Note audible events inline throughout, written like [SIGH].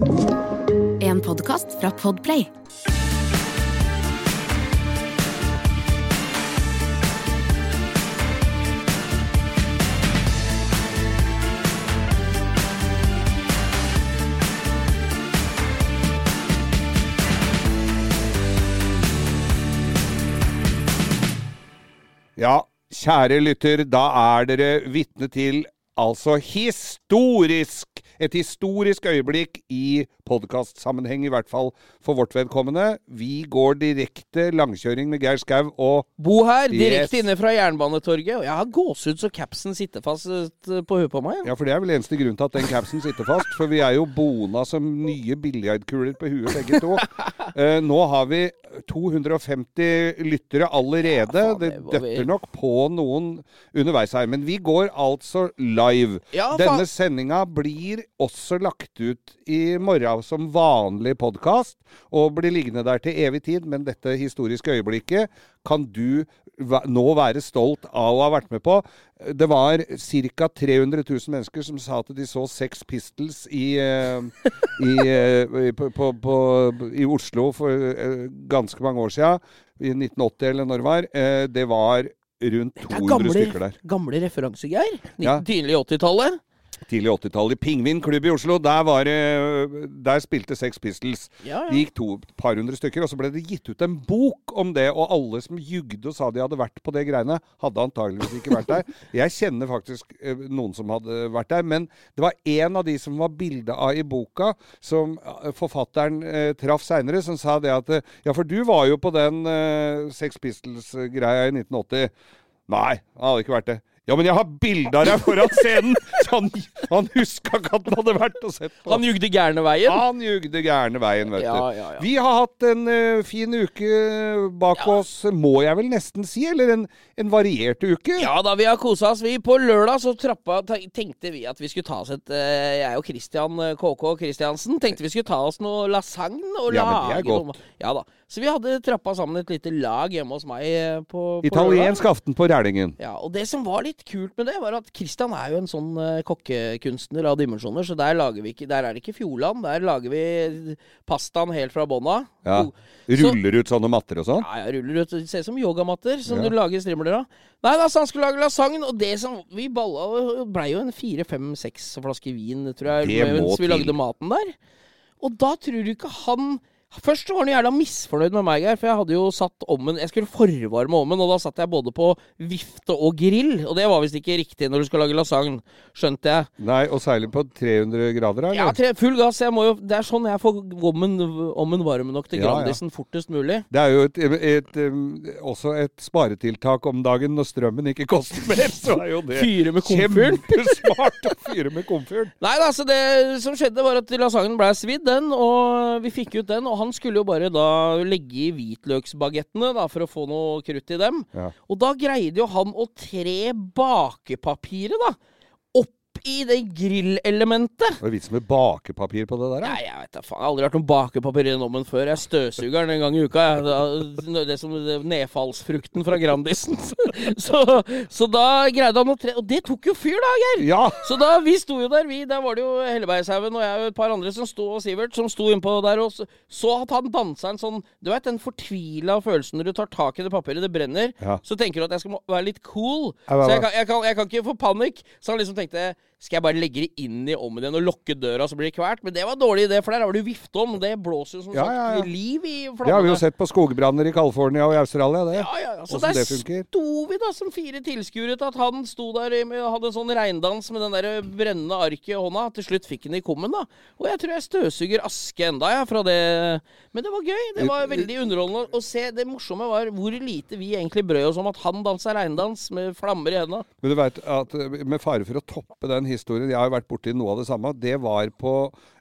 En podkast fra Podplay. Ja, kjære lytter, da er dere vitne til altså historisk et historisk øyeblikk i podkastsammenheng, i hvert fall for vårt vedkommende. Vi går direkte langkjøring med Geir Skau og Bo her, direkte Yes. inne fra Jernbanetorget. Og jeg har gåsehud så capsen sitter fast eh, på huet på meg. Ja, for det er vel eneste grunn til at den capsen sitter fast. For vi er jo bona som nye biljardkuler på huet, begge to. [LAUGHS] Eh, nå har vi 250 lyttere allerede. Ja, faen, det det vi- døtter nok på noen underveis her. Men vi går altså live. Ja. Denne sendinga blir også lagt ut i morgen som vanlig podkast, og blir liggende der til evig tid. Men dette historiske øyeblikket kan du nå være stolt av å ha vært med på. Det var ca. 300 000 mennesker som sa at de så Sex Pistols i, eh, i, eh, på, på, på, i Oslo for eh, ganske mange år sia. I 1980 eller når det var. Det var rundt er 200 gamle, stykker der. gamle referanser, Geir. Ja. Tidlig 80-tallet. Tidlig 80-tallet. I Pingvin klubb i Oslo, der, var, der spilte Sex Pistols. Ja, Det ja. gikk to par hundre stykker, og så ble det gitt ut en bok om det. Og alle som jugde og sa de hadde vært på det greiene, hadde antageligvis ikke vært der. [LAUGHS] Jeg kjenner faktisk eh, noen som hadde vært der, men det var en av de som var bilde av i boka, som eh, forfatteren eh, traff seinere, som sa det at eh, Ja, for du var jo på den eh, Sex Pistols-greia i 1980. Nei, han hadde ikke vært det. Ja, men jeg har bilde av deg foran scenen! Så han, han huska ikke at han hadde vært og sett på. Han jugde gærne veien. Han jugde gærne veien, vet du. ja, ja. Vi har hatt en uh, fin uke bak oss, må jeg vel nesten si. Eller en, en variert uke. Ja da, vi har kosa oss. Vi På lørdag så trappa, tenkte vi at vi skulle ta oss et uh, Jeg og Christian eh, KK Christiansen tenkte vi skulle ta oss noe lasagne og Ja, men det er godt. noe. Ja da. Så vi hadde trappa sammen et lite lag hjemme hos meg eh, på, på Italiensk lørdag. aften på Rælingen. Ja, og det som var litt kult med det, var at Christian er jo en sånn eh, kokkekunstner av dimensjoner, så der lager vi ikke Der er det ikke Fjordland, der lager vi pastaen helt fra bånn av. Ja. Ruller Så- ut sånne matter og sånn. ja, jeg ruller ut. Det ser ut som yogamatter som Ja. du lager strimler av. Nei da, så han skulle lage lasagne, og det som Vi balla blei jo en fire, fem, seks flasker vin, tror jeg, Det mens vi lagde maten der. Og da tror du ikke han Først var han jævla misfornøyd med meg, for jeg hadde jo satt ommen Jeg skulle forvarme ommen, og da satt jeg både på vifte og grill. Og det var visst ikke riktig når du skal lage lasagne, skjønte jeg. Nei, og seiler på 300 grader, eller? Ja, tre, full gass. Jeg må jo, det er sånn jeg får ommen, ommen varm nok til Ja, ja. Grandisen fortest mulig. Det er jo et, et, et, også et sparetiltak om dagen når strømmen ikke koster mer, så er jo det Fyre med komfyren. kjempesmart å fyre med komfyren. Nei da, så det som skjedde var at lasagnen ble svidd, den, og vi fikk ut den. Og han skulle jo bare da legge i hvitløksbagettene da, for å få noe krutt i dem. Ja. Og da greide jo han å tre bakepapiret, da, opp i det grillelementet. Det er vits med bakepapir på det der? Nei, jeg vet da faen. Jeg har aldri vært noe bakepapir i den ommen før. Jeg støvsuger den en gang i uka. Jeg. Det som nedfallsfrukten fra Grandisen. [LAUGHS] Så, så da greide han å tre Og det tok jo fyr, da, Geir! Ja! Så da, vi sto jo der, vi. Der var det jo Hellebergshaugen og jeg og et par andre som sto, og Sivert, som sto innpå der og så, så at han dansa en sånn Du vet den fortvila følelsen når du tar tak i det papiret, det brenner. Ja. Så tenker du at jeg skal være litt cool. Jeg, Så jeg kan, jeg, kan, jeg kan ikke få panikk. Så han liksom tenkte skal jeg bare legge det inn i ovnen igjen og lukke døra, så blir det kvert? Men det var en dårlig idé, for der har du vifte om. det blåser jo som Ja, sagt ja, ja. liv i Det har vi jo sett på skogbranner i California og i Australia, det. Ja, ja, ja. Så Hvordan der sto vi da som fire tilskuere til at han sto der og hadde en sånn regndans med den der brennende arket i hånda. Til slutt fikk han det i kummen, da. Og jeg tror jeg støvsuger aske enda, jeg, fra det. Men det var gøy. Det var veldig underholdende å se. Det morsomme var hvor lite vi egentlig brød oss om at han dansa regndans med flammer i hendene. Men du veit at eh, med fare for å toppe den historien, jeg har jo vært borti noe av det samme, det var på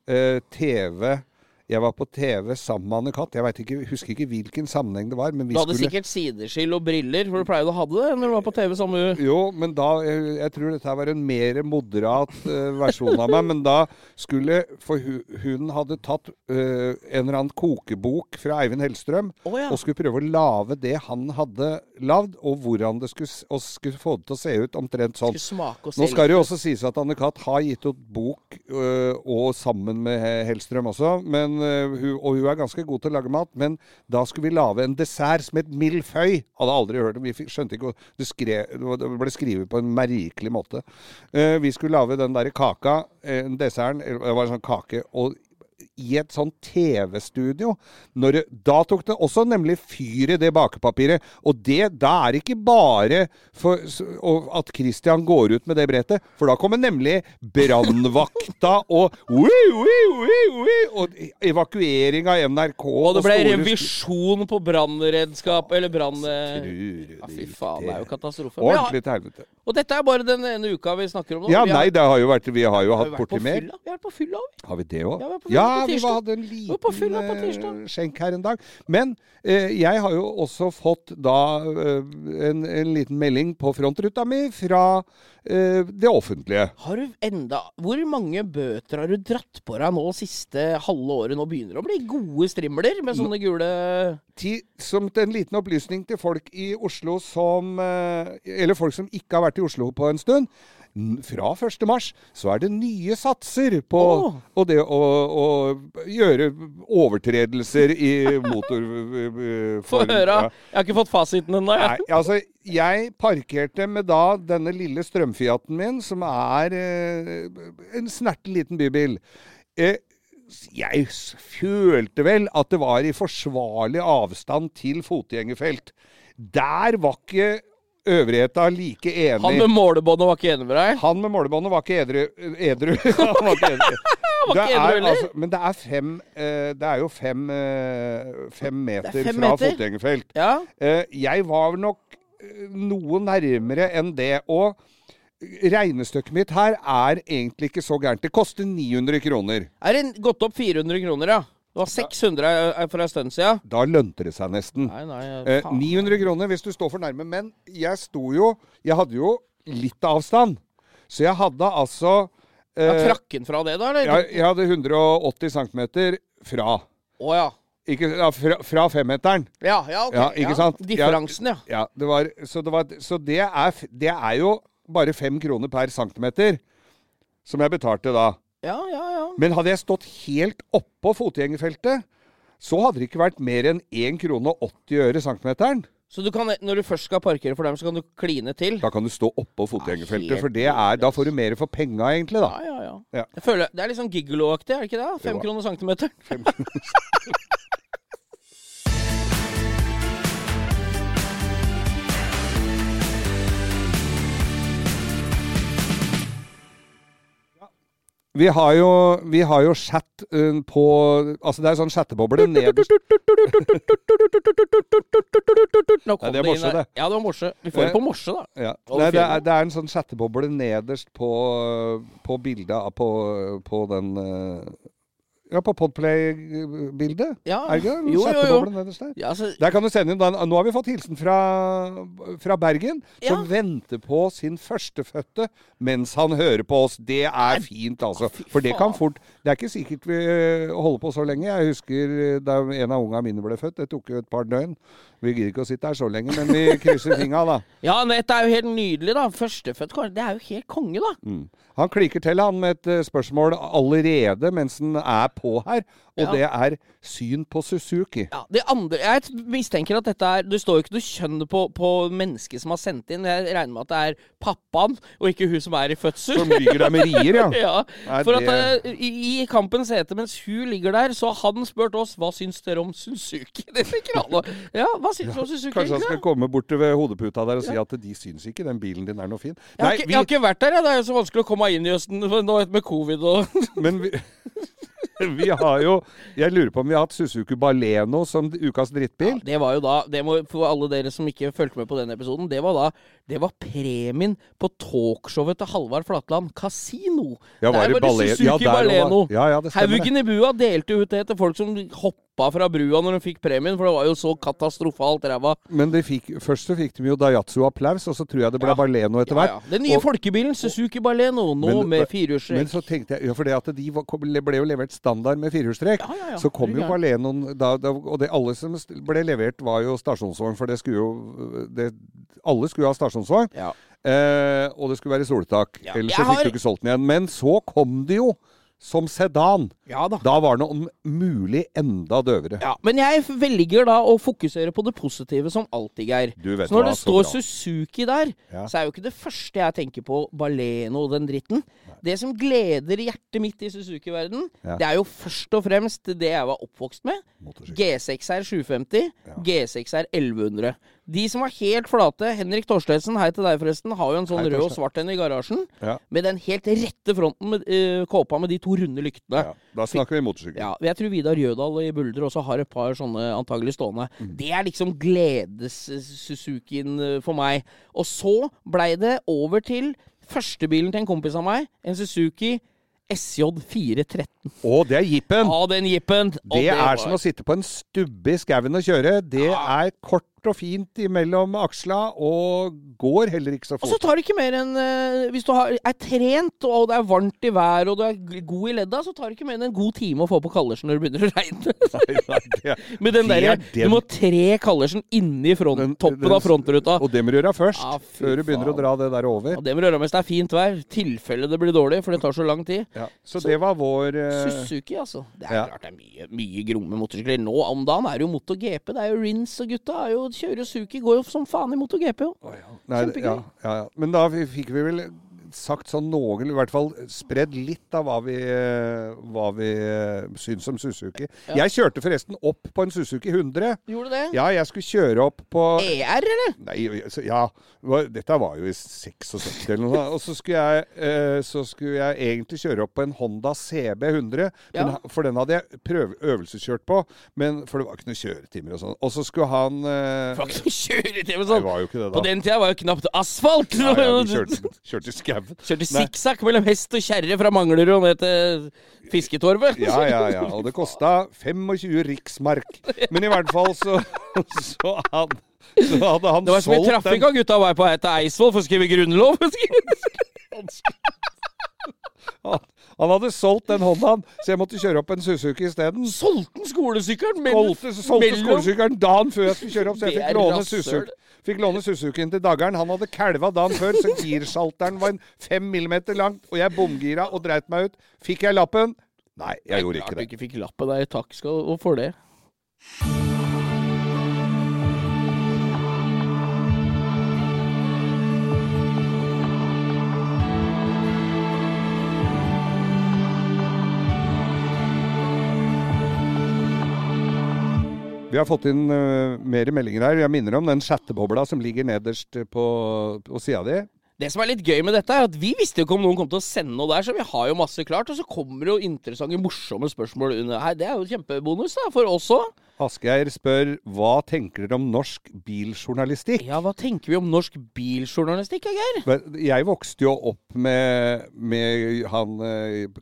eh, TV Jeg var på TV sammen med Anne-Kat. Jeg ikke, husker ikke hvilken sammenheng det var. Men vi Du hadde skulle sikkert sideskill og briller, for du pleide å ha det når du var på TV sammen med Jo, men da Jeg, jeg tror dette var en mer moderat uh, versjon av meg. Men da skulle For hu, hun hadde tatt uh, en eller annen kokebok fra Eivind Hellstrøm oh, ja. og skulle prøve å lage det han hadde lagd, og hvordan det skulle, og skulle få det til å se ut omtrent sånn. Nå skal det jo også sies at Anne-Kat. har gitt ut bok, uh, og sammen med Hellstrøm også. Men, hun, og hun er ganske god til å lage mat. Men da skulle vi lage en dessert som het milleføy. Hadde aldri hørt om. Vi skjønte ikke det, skrev, det ble skrevet på en merkelig måte. Eh, vi skulle lage den derre kaka, eh, en desserten. Det var en sånn kake. og i et sånn TV-studio. Da tok det også nemlig fyr i det bakepapiret. Og det, da er det ikke bare for, og at Christian går ut med det brettet, for da kommer nemlig brannvakta [LAUGHS] og ui, ui, ui, ui, Og evakuering av NRK. Og det ble store revisjon på brannredskap Eller brann... Ja, fy faen, det er jo katastrofe. Ordentlig til helvete. og dette er bare den ene uka vi snakker om nå. Ja, nei, det har jo vært Vi har jo hatt borti mer. Vi har vært på fylla, vi. Har vi det òg? Ja, Ja, vi hadde en liten eh, skjenk her en dag. Men eh, jeg har jo også fått da eh, en, en liten melding på frontruta mi fra eh, det offentlige. Har du enda Hvor mange bøter har du dratt på deg nå siste halve året? Nå begynner det å bli gode strimler med sånne gule Ti, som en liten opplysning til folk i Oslo som eh, Eller folk som ikke har vært i Oslo på en stund. Fra 1. mars så er det nye satser på oh. og det å, å gjøre overtredelser i motor... eh, [LAUGHS] Få høre. Ja. Jeg har ikke fått fasiten ennå. Nei, altså, jeg parkerte med da denne lille strømfiaten min, som er eh, en snerten liten bybil. Eh, jeg følte vel at det var i forsvarlig avstand til fotgjengerfelt. Der var ikke øvrigheta like enig. Han med målebåndet var ikke enig med deg? Han med målebåndet var ikke edru. edru. [LAUGHS] Han var ikke edru. [LAUGHS] Det er, altså, men det er fem eh, Det er jo fem, eh, fem meter fem fra meter. fotgjengerfelt. Ja. Eh, jeg var nok noe nærmere enn det. Og regnestykket mitt her er egentlig ikke så gærent. Det koster 900 kroner. Er det gått opp 400 kroner, ja? Det var 600 for en stund siden. Da lønte det seg nesten. Nei, nei, Eh, 900 kroner hvis du står for nærme. Men jeg sto jo Jeg hadde jo litt avstand. Så jeg hadde altså Ja, eh, Trakk han fra det, da? Eller? jeg, jeg hadde 180 cm fra. Å ja. Ikke, ja, fra, fra femmeteren. Ja, ja, ok. Ja, ikke sant? Differansen, ja. Ja, det var, så det, var, så det, er, det er jo bare fem kroner per centimeter som jeg betalte da. Ja, ja, ja. Men hadde jeg stått helt oppå fotgjengerfeltet, så hadde det ikke vært mer enn 1 krone og 80 øre centimeteren. Så du kan, når du først skal parkere for dem, så kan du kline til? Da kan du stå oppå fotgjengerfeltet, for det er, da får du mer for penga, egentlig, da. Ja, ja, ja. Jeg føler, Det er litt sånn gigolo-aktig, er det ikke det? Fem Jo. kroner centimeter. [LAUGHS] Vi har jo, vi har jo chat eh, på Altså, det er sånn chatteboble nederst Nå kom Nei, det er inn morse, det. Ja, det var morse. Vi får det på morse, da. Ja. Nei, det, er, det er en sånn chatteboble nederst på, på bildet på, på den eh, Ja, på Podplay-bildet. Ja. Er det ikke det? Jo, jo, jo. Der. Ja, altså, Der kan du sende inn. Nå har vi fått hilsen fra, fra Bergen, som Ja. venter på sin førstefødte mens han hører på oss. Det er fint, altså. For det kan fort Det er ikke sikkert vi øh, holder på så lenge. Jeg husker øh, da en av unga mine ble født. Det tok jo et par døgn. Vi gidder ikke å sitte her så lenge, men vi [LAUGHS] krysser fingra, da. ja, dette er jo helt nydelig, da. Førstefødt kar- Det er jo helt konge, da. Mm. Han klikker til han med et øh, spørsmål allerede mens han er på her, og Ja. det er syn på Suzuki. Ja, det andre, Jeg mistenker at dette er Det står jo ikke noe kjønn på, på mennesket som har sendt inn. Jeg regner med at det er pappaen, og ikke hun som er i fødsel. Som ligger der med rier, ja. [LAUGHS] ja, for det- at i, i kampens hete, mens hun ligger der, så har han spurt oss hva syns dere om Suzuki. [LAUGHS] Det tenker alle. Ja, hva syns du om Suzuki? Kanskje han skal komme bort ved hodeputa der og si at de syns ikke den bilen din er noe fin. Jeg har, Nei, ikke, vi, jeg har ikke vært der, jeg. Det er jo så vanskelig å komme inn i Østen nå med covid og men vi, [LAUGHS] [LAUGHS] vi har jo Jeg lurer på om vi har hatt Suzuki Baleno som ukas drittbil. Ja, Det var jo da det må, For alle dere som ikke fulgte med på den episoden, det var da Det var premien på talkshowet til Halvard Flatland, Casino. Ja, var der var det Suzuki ja, Baleno. ja. Haugen i bua delte ut det til folk som hoppa fra brua når de fikk premien, for det var jo så katastrofalt ræva. Men de fikk, først så fikk de jo Daihatsu applaus, og så tror jeg det ble Ja. Barleno etter hvert. ja. Den nye Og- folkebilen, Suzuki Barleno, nå Men- med Men så tenkte jeg, ja, for det at de var, ble jo levert standard med firehjulstrekk, Ja, ja, ja. så kom jo Barlenoen da, da, Og det, alle som ble levert, var jo stasjonsvogn, for det skulle jo det, Alle skulle jo ha stasjonsvogn. Ja. Eh, og det skulle være soltak. Ja. Ellers så fikk har- du ikke solgt den igjen. Men så kom det jo som sedan. ja da. Da var den om mulig enda døvere. Ja, men jeg velger da å fokusere på det positive som alltid, Geir. Du vet Så når hva, det står. Suzuki der, Ja. så er jo ikke det første jeg tenker på Baleno og den dritten. Det som gleder hjertet mitt i Suzuki-verden, Ja. det er jo først og fremst det jeg var oppvokst med. G6R 750, Ja. G6R 1100. De som var helt flate, Henrik Torstensen, hei til deg forresten, har jo en sånn Hei, rød og svart en i garasjen. Ja. Med den helt rette fronten med uh, kåpa med de to runde lyktene. Ja, da snakker vi motorsykkel. Ja, jeg tror Vidar Jødal i Bulder også har et par sånne antagelig stående. Mm. Det er liksom gledes-Suzukien eh, for meg. Og så blei det over til førstebilen til en kompis av meg. En Suzuki SJ 413. Å, det er jeepen! Ja, den jeepen. Det, Det er var- som å sitte på en stubbe i skauen og kjøre. Det Ja. er kort og fint mellom aksla, og går heller ikke så fort. Og så tar det ikke mer enn eh, Hvis du har, er trent, og det er varmt i været, og du er god i ledda, så tar det ikke mer enn en god time å få på kallersen når det begynner å regne. [LAUGHS] Nei, nei, det [LAUGHS] Med den det der, er Du må tre kallersen inni front, den- toppen den- av frontruta. Og det må du gjøre først, Ja, før du begynner å dra det der over. Og det må du gjøre mens det er fint vær. Tilfelle det blir dårlig, for det tar så lang tid. Ja. Så det var vår uh... Suzuki, altså. Det er ja. klart det er mye, mye gromme motorsykler. Nå om dagen er det jo MotoGP. Det er jo Rins og gutta er jo, kjører jo Suzuki. Går jo som faen i MotoGP, jo. ja. Kjempegøy. ja, ja, ja. Men da fikk vi vel sagt sånn noen, i hvert fall spredd litt av hva vi, hva vi syns om Suzuki. Ja. Jeg kjørte forresten opp på en Suzuki 100. Gjorde det? Ja, jeg skulle kjøre opp på ER, eller? Nei, ja. Dette var jo i 76 eller noe. Og så skulle jeg, eh, så skulle jeg egentlig kjøre opp på en Honda CB 100. Men, Ja. For den hadde jeg prøve, øvelseskjørt på, men, for det var ikke noen kjøretimer og sånn. Og så skulle han eh, Det var ikke noen kjøretimer Det sånn. På den tida var jo knapt asfalt. Ja, ja, vi [LAUGHS] kjørte, kjørte skauen. Kjørte sikksakk mellom hest og kjerre fra Manglerud og ned til Fisketorvet. Ja, ja, ja. Og det kosta 25 riksmark. Men i hvert fall så, [LAUGHS] så, hadde, så hadde han Det var så mye solgt trafikk av gutta var på vei til Eidsvoll for å skrive grunnlov. [LAUGHS] [LAUGHS] Han, han hadde solgt den Hondaen, så jeg måtte kjøre opp en Suzuki isteden. Solgte han skolesykkelen mellom- Solgte, skolesykkelen dagen før jeg skulle kjøre opp, så jeg fikk låne. Suzuki, fikk låne Suzukien til daggeren. Han hadde kalva dagen før, så girsalteren var en fem millimeter langt, og jeg bomgira og dreit meg ut. Fikk jeg lappen? Nei, jeg gjorde ikke Klart det. du ikke fikk lappen der. Takk skal du for det. Vi har fått inn uh, mer meldinger her. Jeg minner om den chattebobla som ligger nederst på, på sida di. Det som er litt gøy med dette, er at vi visste jo ikke om noen kom til å sende noe der, så vi har jo masse klart. Og så kommer det jo interessante, morsomme spørsmål under her. Det er jo kjempebonus da, for oss òg. Asgeir spør hva tenker dere om norsk biljournalistikk? Ja, hva tenker vi om norsk biljournalistikk, Geir? Jeg vokste jo opp med, med han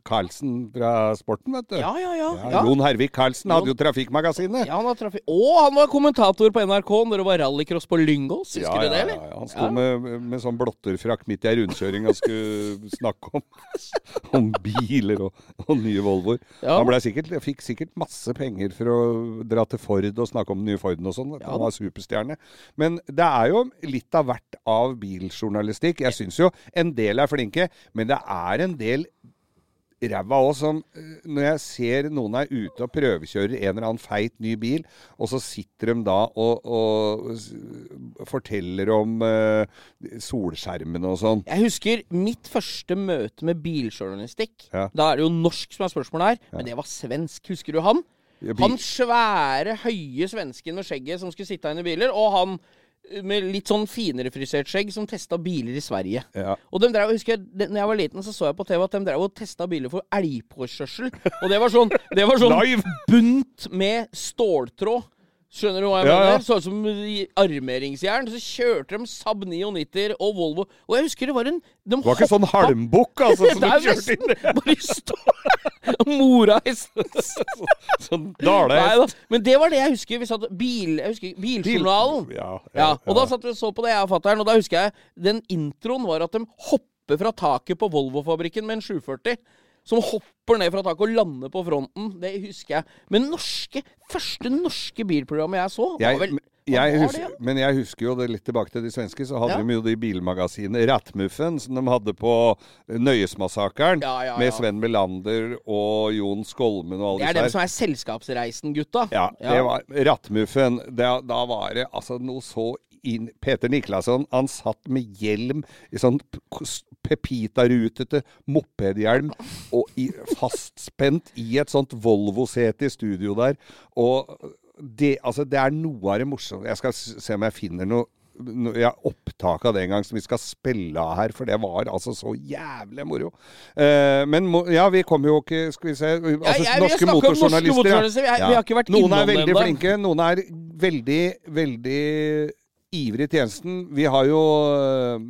Karlsen Carlsen fra Sporten, vet du. Ja, ja, ja. Ja, ja. Jon Hervik Karlsen hadde jo Trafikkmagasinet. Ja, han trafik trafi- Og han var kommentator på NRK når det var rallycross på Lyngås. Husker du det, eller? Ja, ja. Han sto med, med sånn blotterfrakk midt i ei rundkjøring og skulle snakke om, [LAUGHS] om biler og, og nye Volvoer. Ja. Han ble sikkert, fikk sikkert masse penger for å dra til Ford og snakke om den nye Forden og sånn. Ja, Han var superstjerne. Men det er jo litt av hvert av biljournalistikk. Jeg syns jo en del er flinke, men det er en del ræva òg som eh, Når jeg ser noen er ute og prøvekjører en eller annen feit ny bil, og så sitter de da og, og forteller om uh, solskjermene og sånn. Jeg husker mitt første møte med biljournalistikk. Ja. Da er det jo norsk som er spørsmålet her, men det var svensk. Husker du han? Han svære, høye svensken med skjegget som skulle sitte inn i biler, og han med litt sånn finere-frisert skjegg som testa biler i Sverige. Ja. Og de drev, husker jeg, de- når jeg var liten, så så jeg på TV at de drev og testa biler for elgpåkjørsel. Og det var sånn, det var sånn bunt med ståltråd. Skjønner du hva jeg Ja, ja. mener? Sånn som armeringsjern. Så kjørte de Saab 99 og Volvo. Og jeg husker det var en de Det var ikke sånn halmbukk, altså, som [LAUGHS] er kjørte inn [LAUGHS] bare stå [LAUGHS] Mora hesten. sånn dalehest. Men det var det jeg husker. Vi satt bil, jeg husker Biljournalen. Ja, Ja, og da satt vi og så på det, jeg og fatter'n, og da husker jeg den introen var at de hopper fra taket på Volvo-fabrikken med en 740. Som hopper ned fra taket og lander på fronten. Det husker jeg. Men norske, første norske bilprogrammet jeg så, Jeg, var vel jeg husker, men jeg husker jo det litt tilbake til de svenske, så hadde Ja. de jo de bilmagasinene Rattmuffen, som de hadde på Nøyesmassakren, Ja, ja, med. Sven Melander og Jon Skolmen og alle disse her. Det er dem som er Selskapsreisen-gutta. Ja, det var Rattmuffen. Da, da var det altså noe så inn Peter Niklasson, han satt med hjelm i sånn Pepita-rutete mopedhjelm og i, fastspent i et sånt Volvo-sete i studio der. Og det, altså, det er noe av det morsomme Jeg skal se om jeg finner noe Jeg ja, opptak av det en gang som vi skal spille av her, for det var altså så jævlig moro. Eh, men mo ja, vi kommer jo ikke Skal vi se altså, jeg- vi har Norske om norske motorjournalister. ja. motorjournalister. Vi har ikke vært Noen er veldig flinke, noen er veldig, veldig ivrig i tjenesten. Vi har jo eh,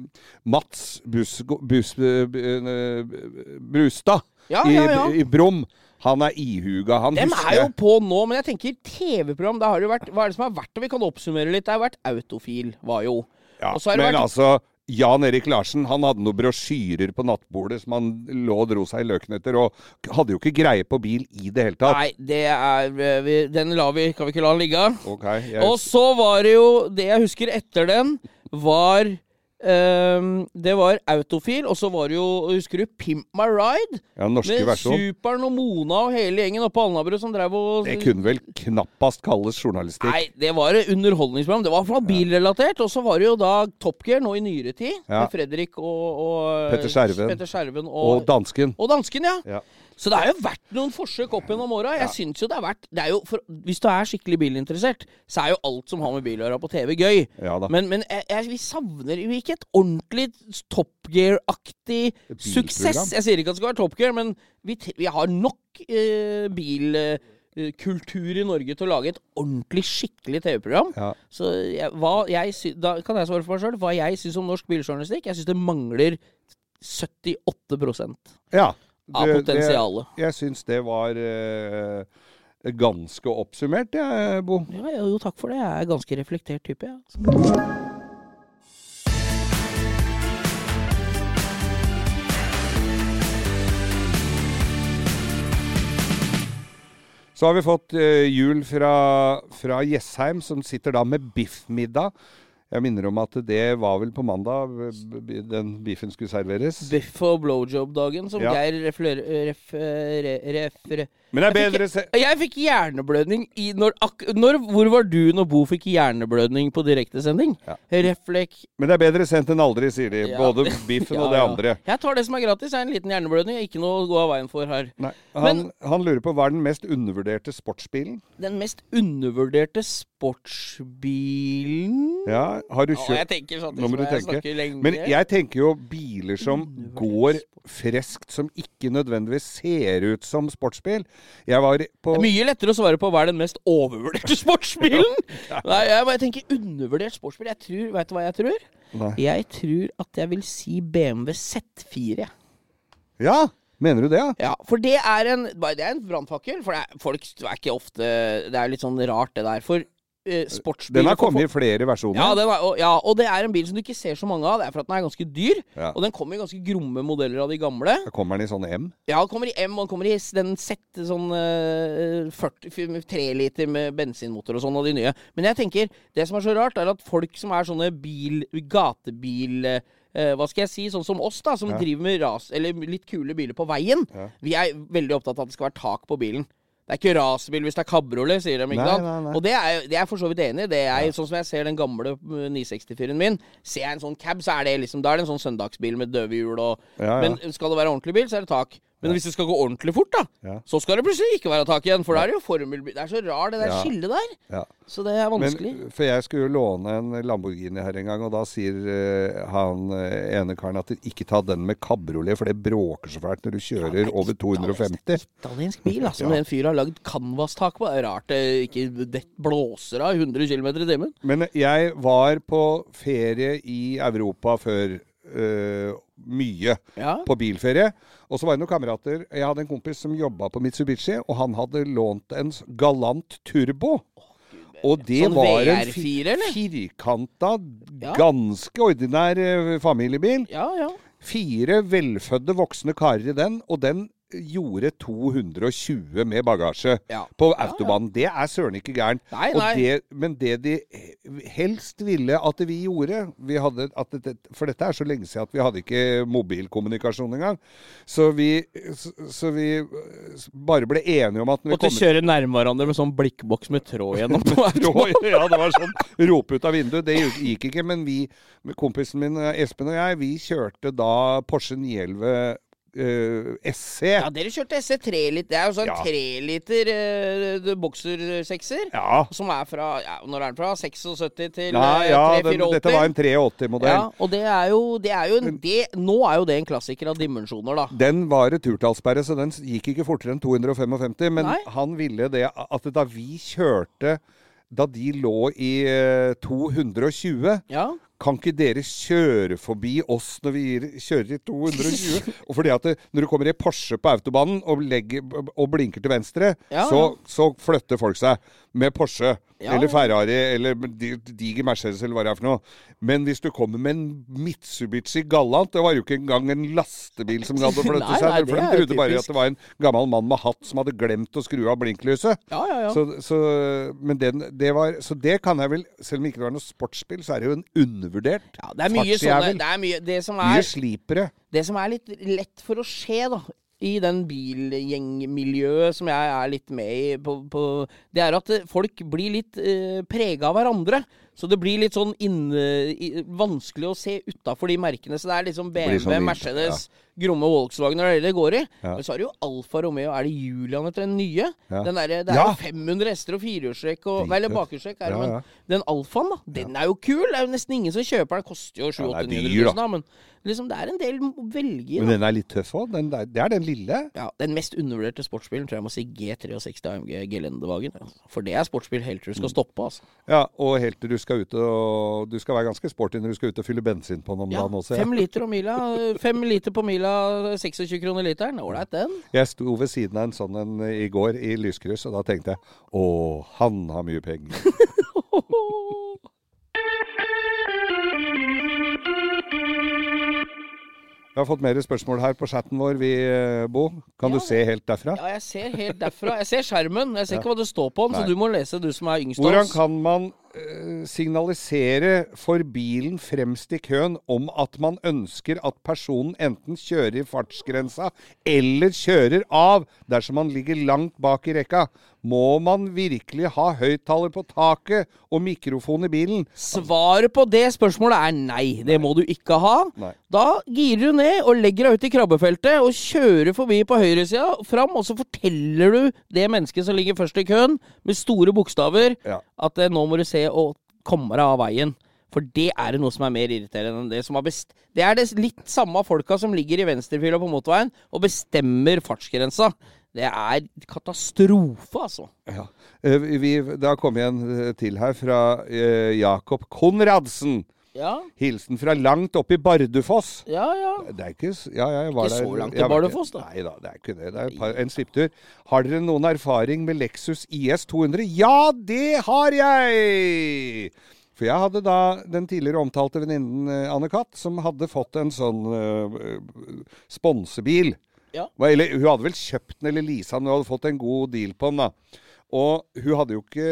Mats Bus, Bus, eh, eh, Brustad Ja, i, ja, ja. i Brum. Han er ihuga. Han Dem husker er jo på nå, men jeg tenker TV-program. Da har det jo vært Hva er det som har vært? Og vi kan oppsummere litt. Det har vært Autofil, var jo. Ja, men vært- altså Jan Erik Larsen han hadde noen brosjyrer på nattbordet som han lå og dro seg i løken etter, og hadde jo ikke greie på bil i det hele tatt. Nei, det er eh, vi, Den lar vi Kan vi ikke la den ligge? Okay, jeg, Og så var det jo Det jeg husker etter den, var ehm, Det var Autofil, og så var det jo Husker du Pimp My Ride? ja, norske Med versjon. Superen og Mona og hele gjengen oppe på Alnabru som drev og Det kunne vel knappast kalles journalistikk. Nei, det var underholdningsprogram. Det var fra bilrelatert. Og så var det jo da Top Gear nå i nyere tid. Ja. Med Fredrik og, og Petter Skjerven. Petter Skjerven Og og, dansken. og dansken, ja. Ja. Så det har jo vært noen forsøk opp gjennom åra. Jeg synes jo det har vært det jo for, Hvis du er skikkelig bilinteressert, så er jo alt som har med bil å gjøre på TV, gøy. Ja. Men, men jeg, jeg, vi savner jo ikke et ordentlig Top Gear-aktig suksess. Jeg sier ikke at det skal være Top Gear, men vi, vi har nok eh, bilkultur i Norge til å lage et ordentlig, skikkelig TV-program. Ja. Så jeg, hva jeg Da kan jeg svare for meg sjøl. Hva jeg syns om norsk biljournalistikk? Jeg syns det mangler 78% ja. Av Det- potensialet. Det, jeg syns det var eh, ganske oppsummert, jeg, Bo. Ja, jo, takk for det. Jeg er ganske reflektert type, jeg. Ja. Så har vi fått eh, jul fra, fra Jessheim, som sitter da med biffmiddag. Jeg minner om at det var vel på mandag den biffen skulle serveres. Biff og blowjob-dagen, som Ja. Geir refler... Ref, re, ref, Men det er Jeg bedre se... Jeg fikk hjerneblødning i når, ak når Hvor var du når Bo fikk hjerneblødning på direktesending? Ja. Reflek Men det er bedre sendt enn aldri, sier de. Ja. Både [LAUGHS] biffen og det andre. Jeg tar det som er gratis. Det er en liten hjerneblødning. Ikke noe å gå av veien for her. Nei. Han, han lurer på hva er den mest undervurderte sportsbilen? Den mest undervurderte sportsbilen Ja, har du jeg kjøpt sånn Nå må du tenke. Men jeg tenker jo biler som går freskt, som ikke nødvendigvis ser ut som sportsbil. Jeg var på Det er mye lettere å svare på hva er den mest overvurderte [LAUGHS] sportsbilen. Nei, jeg jeg tenker undervurdert sportsbil. Jeg tror, Vet du hva jeg tror? Nei. Jeg tror at jeg vil si BMW Z4. jeg. Ja, mener du det? Ja? Ja, for det er en Det er en brannfakkel. For det er, folk er ikke ofte Det er litt sånn rart, det der. For eh, sportsbiler Den har kommet i flere versjoner. ja, er, og, ja, og det er en bil som du ikke ser så mange av. Det er for at den er ganske dyr. Ja. Og den kommer i ganske gromme modeller av de gamle. Da kommer den i sånn M. Ja, den kommer i M, og den kommer i den Z sånn 40, 3 liter med bensinmotor og sånn, av de nye. Men jeg tenker, det som er så rart, er at folk som er sånne bil, gatebil... eh, hva skal jeg si, sånn som oss, da, som Ja. driver med ras, eller litt kule biler på veien. Ja. Vi er veldig opptatt av at det skal være tak på bilen. Det er ikke rasebil hvis det er kabriolet, sier de. ikke Nei, sant? nei, nei. Og det er, jeg- det er for så vidt enig i. Det er, Sånn som jeg ser den gamle eh, 964-en min. Ser jeg en sånn cab, så er det liksom Da er det en sånn søndagsbil med døve hjul og Ja, ja. Men skal det være ordentlig bil, så er det tak. Men hvis det skal gå ordentlig fort, da, Ja. så skal det plutselig ikke være tak igjen. For er det jo formelbil. Det er så rar det der Ja. skillet der. Ja. Så det er vanskelig. Men, for jeg skulle jo låne en Lamborghini her en gang, og da sier uh, han uh, ene karen at ikke ta den med kabriolet, for det bråker så fælt når du kjører over 250. Italiensk bil, altså. Ja. Med en fyr har lagd canvastak på. Det er rart det ikke det blåser av 100 km i timen. Men jeg var på ferie i Europa før. Eh, mye Ja. på bilferie. Og så var det noen kamerater Jeg hadde en kompis som jobba på Mitsubishi, og han hadde lånt en Galant Turbo. Og det Sånn var en VR4, eller? firkanta, Ja. ganske ordinær eh, familiebil. Ja, ja. Fire velfødde voksne karer i den, og den gjorde 220 med bagasje Ja. på autobanen. Det er søren ikke gærent. Nei, Og det, men det de helst ville at vi gjorde vi hadde, at det, For dette er så lenge siden at vi hadde ikke mobilkommunikasjon engang. Så vi, så, så vi bare ble enige om at når Måtte kjøre nærme hverandre med sånn blikkboks med tråd gjennom. [LAUGHS] ja, det var sånn rope ut av vinduet. Det gikk ikke, men vi, kompisen min Espen og jeg, vi kjørte da Porsche 911 eh, SC. Ja, dere kjørte SC3 litt. Det er jo sånn Ja. tre liter uh, boksersekser. Ja. Som er fra ja, Når er den fra? 76 til Nei, eh, ja, 384? den, dette var en 83-modell. Ja, og det er jo, det er jo en, det, Nå er jo det en klassiker av dimensjoner, da. Den var returtallsperre, så den gikk ikke fortere enn 255. Men Nei. han ville det at da vi kjørte Da de lå i eh, 220 Ja. Kan ikke dere kjøre forbi oss når vi kjører i 220? Og fordi at det, Når du kommer i Porsche på autobanen og, legger, og blinker til venstre, Ja, så, så flytter folk seg med Porsche. Ja, eller. Ferrari eller di- diger Mercedes eller hva det er for noe. Men hvis du kommer med en Mitsubishi Gallant Det var jo ikke engang en lastebil som gadd å [LAUGHS] flytte seg. for den de trodde bare at det var en gammel mann med hatt som hadde glemt å skru av blinklyset. Ja, ja, ja. Så, så, men den, det var, så det kan jeg vel Selv om ikke det var noe sportsbil, så er det jo en undervurdert ja det er mye sånne. Det er mye Det som er, Mye er, slipere. det som er litt lett for å skje, da i den bilgjengmiljøet som jeg er litt med i, på, på, det er at eh, folk blir litt eh, prega av hverandre. Så det blir litt sånn inne, i, vanskelig å se utafor de merkene. Så det er liksom BMW, sånn Mercedes, Mercedes, Gromme Volkswagen og det går i. Ja. Men så er det jo Alfa Romeo. Er det Julian etter den nye? Ja. Den der, det er Ja. jo 500 hester og firehjulstrekk Eller bakhjulstrekk. Ja, men. Den Alfaen, da. Den er jo kul. Det er jo nesten ingen som kjøper den. Koster jo 700 Ja, det er 800 000, da. Men liksom, det er en del å velge i. Men den er litt tøff òg. Det er den lille. Ja, Den mest undervurderte sportsbilen tror jeg må si G63 AMG Gelendewagen. altså. For det er sportsbil helt til du skal stoppe. altså. Ja, og helt til du skal ut og Du skal være ganske sporty når du skal ut og fylle bensin på den om Ja, dagen også. Fem liter om mila. Fem liter på mila, 26 kroner literen. Ålreit, den. Jeg sto ved siden av en sånn en i går i lyskryss, og da tenkte jeg å, han har mye penger. [LAUGHS] Vi har fått mer spørsmål her på chatten vår, vi, eh, Bo. Kan Ja. du se helt derfra? Ja, jeg ser helt derfra. Jeg ser skjermen. Jeg ser ikke hva det står på den, så du må lese, du som er yngst av Hvordan kan man eh, signalisere for bilen fremst i køen om at man ønsker at personen enten kjører i fartsgrensa eller kjører av dersom man ligger langt bak i rekka? Må man virkelig ha høyttaler på taket og mikrofon i bilen? Svaret på det spørsmålet er nei. Det må du ikke ha. Nei. Da girer du ned og legger deg ut i krabbefeltet og kjører forbi på høyresida fram, og så forteller du det mennesket som ligger først i køen, med store bokstaver, Ja. at eh, nå må du se og komme deg av veien. For det er det noe som er mer irriterende enn det som har best... Det er det litt samme folka som ligger i venstrefila på motorveien og bestemmer fartsgrensa. Det er katastrofe, altså. Ja. Eh, vi, det har kommet en eh, til her fra eh, Jakob Konradsen. Ja, Hilsen fra langt oppe i Bardufoss. ja, ja. Det er ikke ja, Ja, jeg var Ikke der. så langt til Bardufoss, da. Nei da, det er ikke det. Det er par, en svipptur. Har dere noen erfaring med Lexus IS 200? Ja, det har jeg! For jeg hadde da den tidligere omtalte venninnen eh, Anne Katt, som hadde fått en sånn uh, sponsebil. Ja. Eller hun hadde vel kjøpt den eller leasa den, hun hadde fått en god deal på den. da. Og hun hadde jo ikke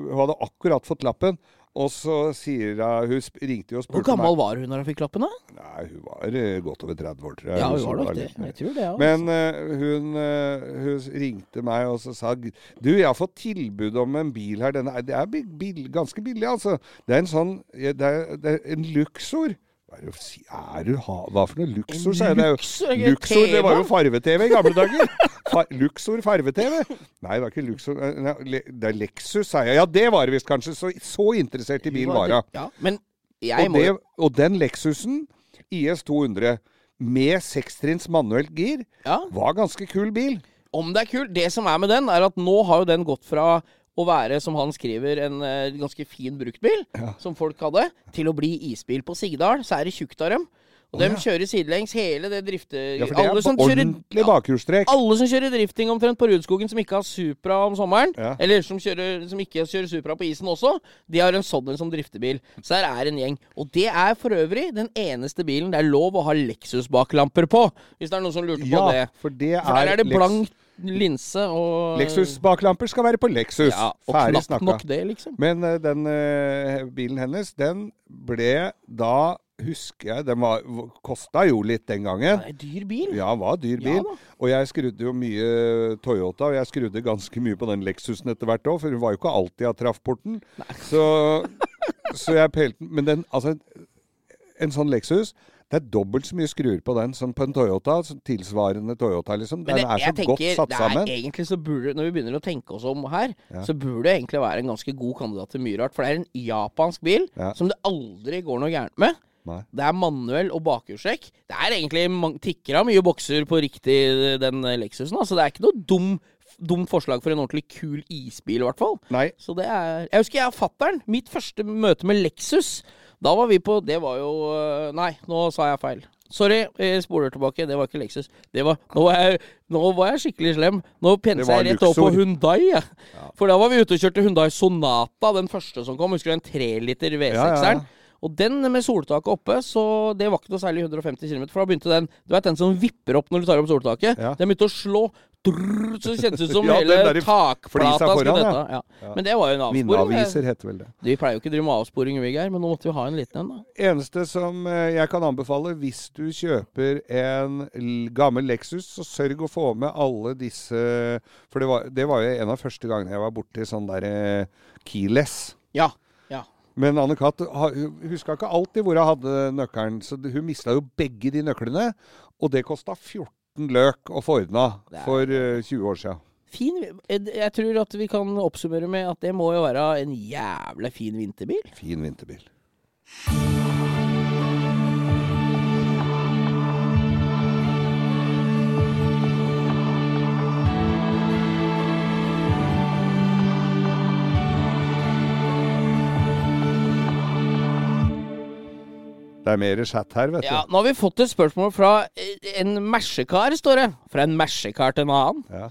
Hun hadde akkurat fått lappen. Og så sier hun Hun ringte jo og Hvor spurte gammel var hun når hun fikk lappen, da? Nei, hun var eh, godt over 30 år, tror jeg. Ja, hun, hun var nok det. Jeg tror det, ja. Men uh, hun, uh, hun ringte meg og så sa Du, jeg har fått tilbud om en bil her. Den er, det er bil, ganske billig, altså. Det er en sånn Det er, det er en Luxor Hva er det, er du, ha- hva for noe Luxor, En sier jeg. Det Luxor, det var jo TV? farve-TV i gamle dager. [LAUGHS] Luxor farve-TV. [LAUGHS] Nei, det var ikke Luxor. eh, nei, Det er Lexus, sa jeg. Ja, det var det visst kanskje. Så, så interessert i bil var hun. Ja, men jeg Og, det, og den Lexusen, IS 200, med sekstrinns manuelt gir, ja. var ganske kul bil. Om det er kult. Det som er med den, er at nå har jo den gått fra å være, som han skriver, en eh, ganske fin bruktbil, som folk hadde, til å bli isbil. På Sigdal så er det tjukt av dem. Og de kjører sidelengs hele det drifte... Ja, for det alle, er som på kjører, ordentlig bakhjulstrekk. alle som kjører drifting omtrent på Rudskogen, som ikke har Supra om sommeren, Ja. eller som, kjører, som ikke kjører Supra på isen også, de har en sånn som driftebil. Så her er en gjeng. Og det er for øvrig den eneste bilen det er lov å ha Lexus-baklamper på, hvis det er noen som lurte på Ja, det. for det er For der er det blankt blank linse og Lexus-baklamper skal være på Lexus. Ja, og Ferdig snakka. nok det, liksom. Men uh, den uh, bilen hennes, den ble da Husker jeg Den var, kosta jo litt den gangen. Er dyr bil. Ja, var dyr bil. Ja, og jeg skrudde jo mye Toyota, og jeg skrudde ganske mye på den Lexusen etter hvert òg, for hun var jo ikke alltid av traffporten. Så, så jeg pelte den. Men den, altså En sånn Lexus det er dobbelt så mye skruer på den som på en Toyota. Tilsvarende Toyota, liksom. Den det- er så jeg godt tenker, satt det sammen. Er, egentlig så burde, når vi begynner å tenke oss om her, Ja. så burde det egentlig være en ganske god kandidat til mye rart. For det er en japansk bil Ja. som det aldri går noe gærent med. Nei. Det er manuell og bakhjulstrekk. Det er egentlig tikker av mye bokser på riktig den Lexusen. Altså, det er ikke noe dum, dumt forslag for en ordentlig kul isbil, i hvert fall. Nei. Så det er Jeg husker jeg og fatter'n, mitt første møte med Lexus. Da var vi på Det var jo øh, Nei, nå sa jeg feil. Sorry, jeg spoler tilbake. Det var ikke Lexus. Det var, nå, var jeg, nå var jeg skikkelig slem. Nå pensa jeg rett over på. Hundai. Ja. For da var vi ute og kjørte Hundai Sonata, den første som kom. Husker du den 3 liter V6-eren? Ja, ja. Og den med soltaket oppe, så det var ikke noe særlig 150 km. For da begynte den Du vet den som vipper opp når du tar opp soltaket? Ja. Den begynte å slå. Drrr, så det kjentes ut [LAUGHS] som Ja, hele takplata skulle dette. Ja. Men det var jo en avsporing. det. Heter vel det. Vi pleier jo ikke å drive med avsporing, vi, Geir, men nå måtte vi ha en liten en, da. Eneste som eh, jeg kan anbefale hvis du kjøper en gammel Lexus, så sørg å få med alle disse For det var, det var jo en av første gangene jeg var borti sånn derre keyless. Ja. Men Anne-Kat. huska ikke alltid hvor hun hadde nøkkelen, så hun mista jo begge de nøklene. Og det kosta 14 løk å få ordna for eh, 20 år sia. Fin Jeg jeg tror at vi kan oppsummere med at det må jo være en jævla fin vinterbil. Fin vinterbil. Det er mer chat her, vet du. Ja. Nå har vi fått et spørsmål fra eh, en mersekar, står det. Fra en mersekar til en annen. Ja.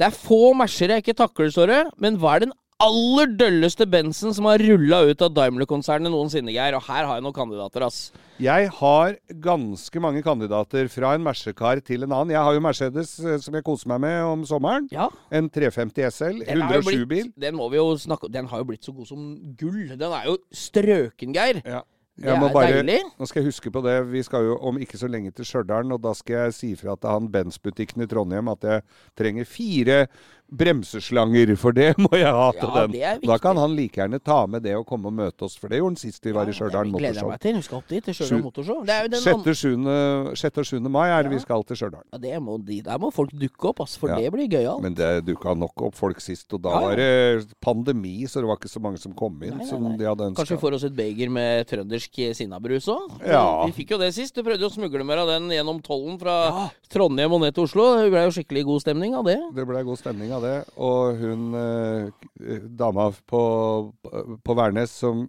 Det er få merser jeg ikke takler, står det. Men hva er den aller dølleste bensen som har rulla ut av Daimler-konsernet noensinne, Geir? Og her har jeg noen kandidater, ass. Jeg har ganske mange kandidater fra en Mersekar til en annen. Jeg har jo Mercedes eh, som jeg koser meg med om sommeren. Ja. En 350 SL. Den, er jo 107-bil. blitt, den snakke Den har jo blitt så god som gull. Den er jo strøken, Geir. Ja. Det er bare, deilig. Nå skal jeg huske på det. Vi skal jo om ikke så lenge til Stjørdal, og da skal jeg si fra til han Benz-butikken i Trondheim at jeg trenger fire bremseslanger, for det [LAUGHS] må jeg ha til Ja, den. Da kan han like gjerne ta med det og komme og møte oss, for det gjorde han sist vi var i Stjørdal det gleder jeg meg til. Vi skal opp dit til Stjørdal Motorshow. Det er jo den andre 6. og 7. mai er det Ja. vi skal til Stjørdal. Ja, det må, de, der må folk dukke opp, ass, for det blir gøyalt. Men det dukka nok opp folk sist, og da var det pandemi, så det var ikke så mange som kom inn Nei, nei, som de hadde ønska. Kanskje vi får oss et beger med trøndersk sinnabrus òg? Ja. Vi fikk jo det sist. Du prøvde jo å smugle mer av den gjennom tollen fra Trondheim og ned til Oslo. Det ble jo skikkelig god stemning av det. Det ble god stemning av det. Og hun eh, dama på, på Værnes som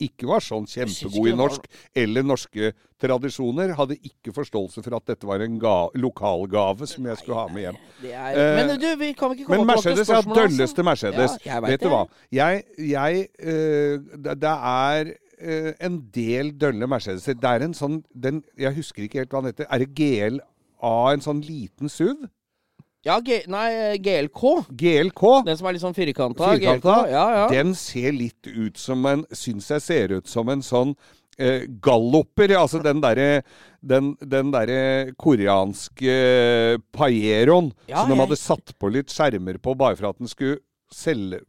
ikke var sånn kjempegod i norsk eller norske tradisjoner, hadde ikke forståelse for at dette var en ga lokalgave som jeg skulle ha med hjem. Det er, Eh, men du, vi kan ikke komme tilbake til Mercedes, Men Mercedes er Dølleste Mercedes. Ja, vet vet du hva? Jeg, jeg eh, det, er eh, en del dølle Mercedeser. Det er en sånn den, Jeg husker ikke helt hva den heter. Er det GLA, en sånn liten SUV? Ja, G nei, GLK. GLK? Den som er litt sånn firkanta. Firkanta. Ja, ja. Den ser litt ut som en Syns jeg ser ut som en sånn eh, galloper. Altså den derre den, den derre koreanske paieroen Ja, som de hadde satt på litt skjermer på bare for at den skulle selge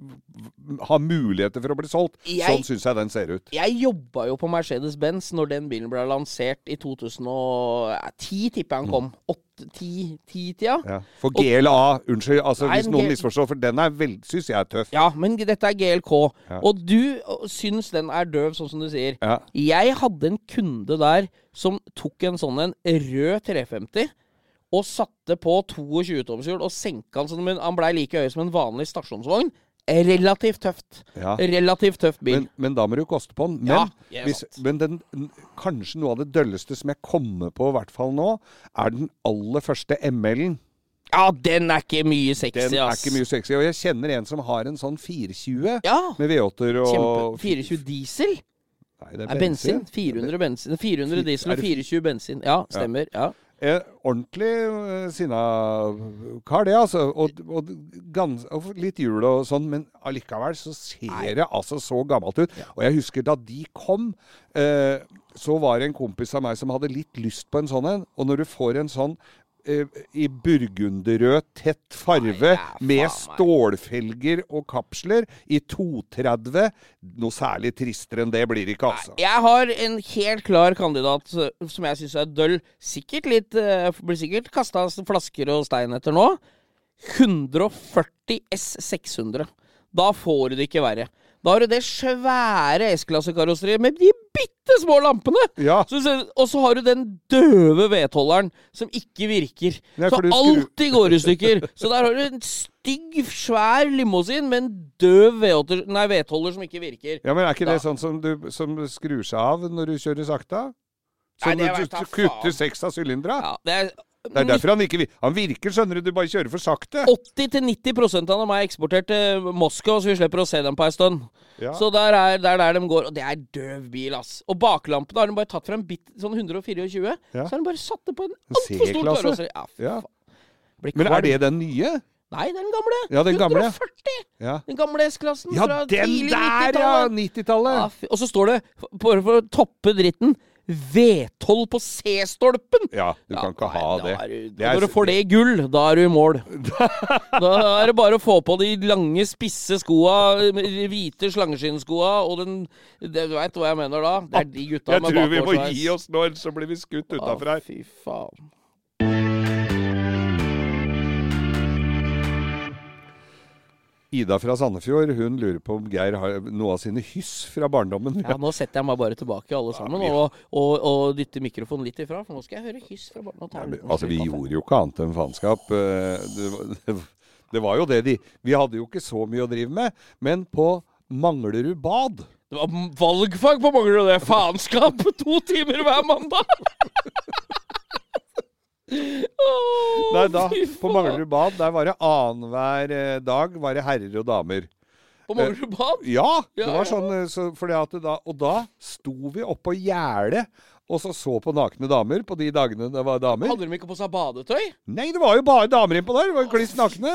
Ha muligheter for å bli solgt. Jeg- Sånn syns jeg den ser ut. Jeg jobba jo på Mercedes-Benz når den bilen ble lansert i 2010, tipper jeg han kom. 8-10-tida. Ja. For GLA, unnskyld, altså Nei, hvis noen misforstår, for den er vel- syns jeg er tøff. Ja, men dette er GLK. Ja. Og du syns den er døv, sånn som du sier. Ja. Jeg hadde en kunde der som tok en sånn en rød 350 og satte på 22 tommershjul og senka den sånn, men han blei like høy som en vanlig stasjonsvogn. Relativt tøft. Ja. Relativt tøff bil. Men, men da må du koste på den. Men, Ja, hvis, men den, kanskje noe av det dølleste som jeg kommer på, i hvert fall nå, er den aller første ML-en. ja, den er ikke mye sexy, Den er ikke mye sexy. Og jeg kjenner en som har en sånn 420 Ja. med V8-er og Kjempe. 420 diesel? Nei, det Er bensin? 400 bensin 400 diesel og Er 420 bensin. Ja, stemmer. Ja. Eh, ordentlig eh, sinna kar, det, altså. Og, og, gans, og litt jul og sånn, men allikevel så ser det altså så gammelt ut. Og jeg husker da de kom, eh, så var det en kompis av meg som hadde litt lyst på en sånn en. Og når du får en sånn i burgunderrød, tett farve, med stålfelger og kapsler, i 230 Noe særlig tristere enn det blir det ikke, altså. Jeg har en helt klar kandidat eh, som jeg syns er døll. Sikkert litt eh, Blir sikkert kasta flasker og stein etter nå. 140 S600. Da får du det ikke verre. Da har du det svære S-klassekarosseriet med de bitte små lampene! Ja. Så, og så har du den døve vedholderen som ikke virker. Nei, så alltid går i stykker. [LAUGHS] Så der har du en stygg, svær limousin med en døv vedholder, som ikke virker. Ja, men er ikke Da- det sånn som, du, som skrur seg av når du kjører sakte? Nei, du, det du kutter seks av sylindera? Ja, det er Det er derfor han ikke Han virker, skjønner du, du bare kjører for sakte. 80-90% av dem er eksportert til Moskva, så vi slipper å se dem på ei stund. Ja. Så der er, der er der de går. Og det er døv bil, ass. Og baklampene har de bare tatt fra en bit sånn 124, Ja. så har de bare satt det på en altfor stor karosseri. Ja, Ja. Men er det den nye? Nei, den gamle. Ja, den gamle. 140! Ja, Den gamle S-klassen ja fra den tidlig der, ja! 90-tallet. 90-tallet. Ja, og så står det, bare for å toppe dritten, V12 på C-stolpen! Ja, du kan ikke ha det. Du, Det er- når du får det i gull, da er du i mål. [LAUGHS] da er det bare å få på de lange, spisse skoa, hvite slangeskinnskoa, og den det, Du veit hva jeg mener da? Det er de gutta Jeg med tror vi må gi oss nå, ellers så blir vi skutt utafra her. Fy faen. Ida fra Sandefjord hun lurer på om Geir har noe av sine hyss fra barndommen. Ja, nå setter jeg meg bare tilbake, alle sammen, vi- og, og, og dytter mikrofonen litt ifra, for nå skal jeg høre hyss fra barndommen. Ja, Altså, vi gjorde jo ikke annet enn faenskap. Eh, [LAUGHS] Det, var- det var jo det de Vi hadde jo ikke så mye å drive med. Men på Manglerud bad Det var valgfag på Manglerud, det faenskap! [LAUGHS] To timer hver mandag! [LAUGHS] Åh, Nei, da, på. Manglerud bad, der var det annenhver eh, dag var det herrer og damer. På Manglerud bad? Ja! Det var sånn, eh, så, fordi at det da, og da sto vi oppå gjerdet og så så på nakne damer på de dagene det var damer. Hadde de ikke på seg badetøy? Nei, det var jo bare damer innpå der! Det var jo kliss nakne.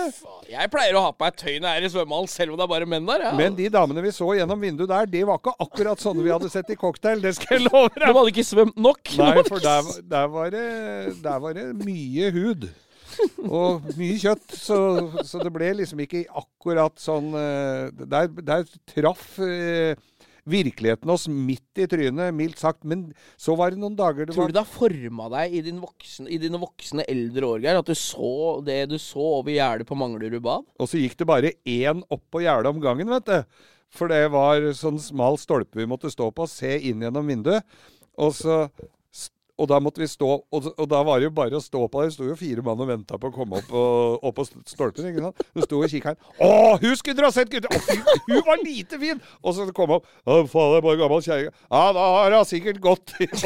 Jeg pleier å ha på meg tøy når jeg er i svømmehallen, selv om det er bare menn der. Ja. Men de damene vi så gjennom vinduet der, det var ikke akkurat sånne vi hadde sett i cocktail. Det skal jeg love deg. [LAUGHS] de hadde ikke svømt nok. Nei, for der, der, var det, der var det mye hud. Og mye kjøtt. Så, så det ble liksom ikke akkurat sånn eh, Der, der traff eh, virkeligheten oss midt i trynet, mildt sagt. Men så var det noen dager det Tror var du det har forma deg i, din voksne, i dine voksne eldre år, Geir? At du så det du så over gjerdet på Manglerud bad? Og så gikk det bare én opp på gjerdet om gangen, vet du. For det var sånn smal stolpe vi måtte stå på, se inn gjennom vinduet. Og så og da måtte vi stå Og, og da var det jo bare å stå på der. Det sto jo fire mann og venta på å komme opp, og, opp på stolpen. ikke sant? Hun sto og kikka her. Å, hun skulle dra sett gutter! Å, hun var lite fin! Og så kom hun opp. Å, faen, det er bare gammel kjerring. Ja, da har hun sikkert gått i [LAUGHS]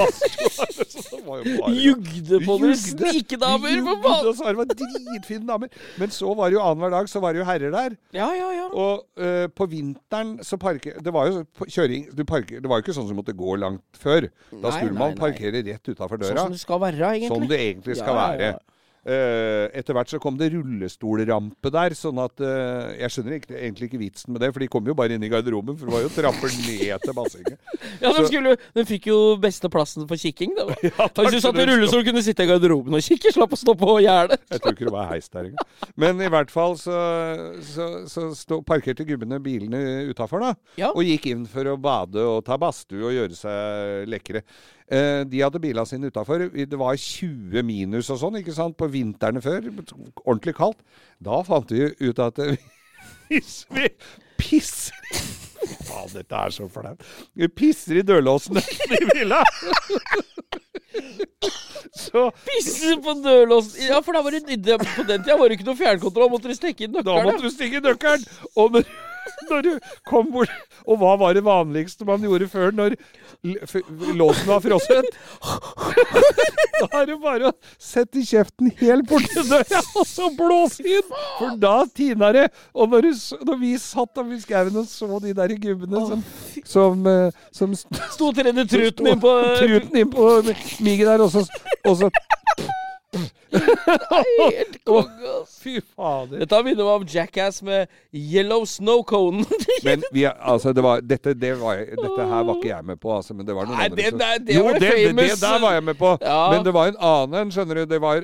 bare- Jugde på dere snikedamer, for faen! og så var det dritfine damer. Men så var det jo annenhver dag så var det jo herrer der. Ja, ja, ja. Og uh, på vinteren så parker Det var jo kjøring du parker, Det var jo ikke sånn som måtte gå langt før. Da skulle nei, man nei. parkere rett utafor Sånn som det skal være, egentlig. Sånn det egentlig skal Ja, ja, være. ja. Eh, etter hvert så kom det rullestolrampe der, sånn at eh, Jeg skjønner ikke, egentlig ikke vitsen med det, for de kom jo bare inn i garderoben, for det var jo trapper ned til bassenget. [LAUGHS] Ja, den, skulle, den fikk jo beste plassen for kikking. Da. [LAUGHS] Ja, Hvis du satt i rullestol, kunne sitte i garderoben og kikke. Slapp å stå på gjerdet. [LAUGHS] Jeg tror ikke det var heis der engang. Men i hvert fall så, så, så stå, parkerte gubbene bilene utafor, da. Ja. Og gikk inn for å bade og ta badstue og gjøre seg lekre. Eh, de hadde bilene sine utafor. Det var 20 minus og sånn, ikke sant, på vintrene før. Ordentlig kaldt. Da fant vi ut at [LAUGHS] hvis vi pisser [LAUGHS] Faen, dette er så flaut. Vi pisser i dørlåsene i villa. [LAUGHS] Så Pisse på dørlåsen. Ja, for da var det, på den tida var det ikke noe fjernkontroll. Måtte du stikke inn Da måtte du stikke nøkkelen! Og når, når du kom bort Og hva var det vanligste man gjorde før når låsen var frosset? Da er det bare å sette kjeften helt borti døra, og så blåse inn! For da tina det. Og når, du, når vi satt oppi skauen og så de der gubbene som, som, eh, som Sto og tredde truten inn på Truten inn på miget der, og så, og så Helt konge, ass. Fy fader. Dette minner meg om Jackass med Yellow Snow Cone. [LAUGHS] Men vi, altså, det var, dette, det var, dette her var ikke jeg med på, altså, men det var noen Nei, andre det som- der- det jo, var det det, famous- det der var jeg med på. Ja. Men det var en annen en, skjønner du. Det var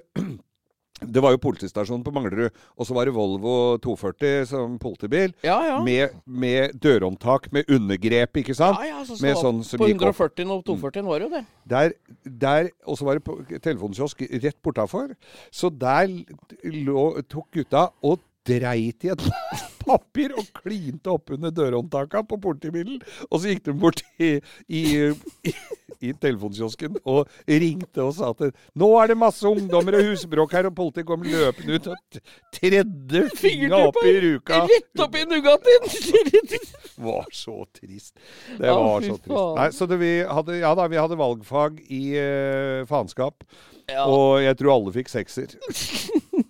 det var jo politistasjonen på Manglerud, og så var det Volvo 240 som politibil. Ja, ja. Med, med dørhåndtak med undergrep, ikke sant? Ja, ja, så så sånn som på 140 og 240 var det jo det. Der, der, og så var det telefonkiosk rett bortafor. Så der lå, tok gutta og dreit i et [LAUGHS] papir og klinte oppunder dørhåndtaka på politibilen. Og så gikk de bort i, i, i, i telefonkiosken og ringte og sa at nå er det masse ungdommer og husbråk her, og politiet kom løpende ut og tredde fingra opp i ruka. Rett opp i Nugattien! Det [LAUGHS] var så trist. Det var så trist. Nei, så det, vi hadde, ja da, vi hadde valgfag i uh, faenskap. Ja. Og jeg tror alle fikk sekser. [LAUGHS]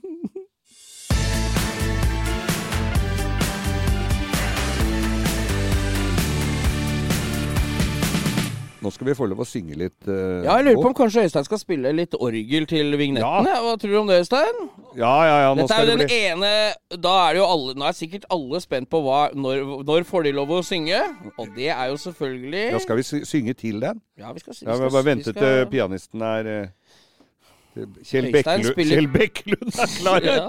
Nå skal vi få lov å synge litt. Uh, Ja, jeg lurer på om kanskje Øystein skal spille litt orgel til vignettene. Ja. Hva tror du om det, Øystein? Ja, ja, ja. Nå Dette er jo det den bli ene Da er det jo alle Nå er sikkert alle spent på hva, når, når får de lov å synge. Og det er jo selvfølgelig Ja, skal vi synge til den? Ja, vi skal, vi Ja, vi Bare vi vente skal- til pianisten er eh, Kjell Bekkelund, spiller- Kjell Bekkelund er klar. Ja.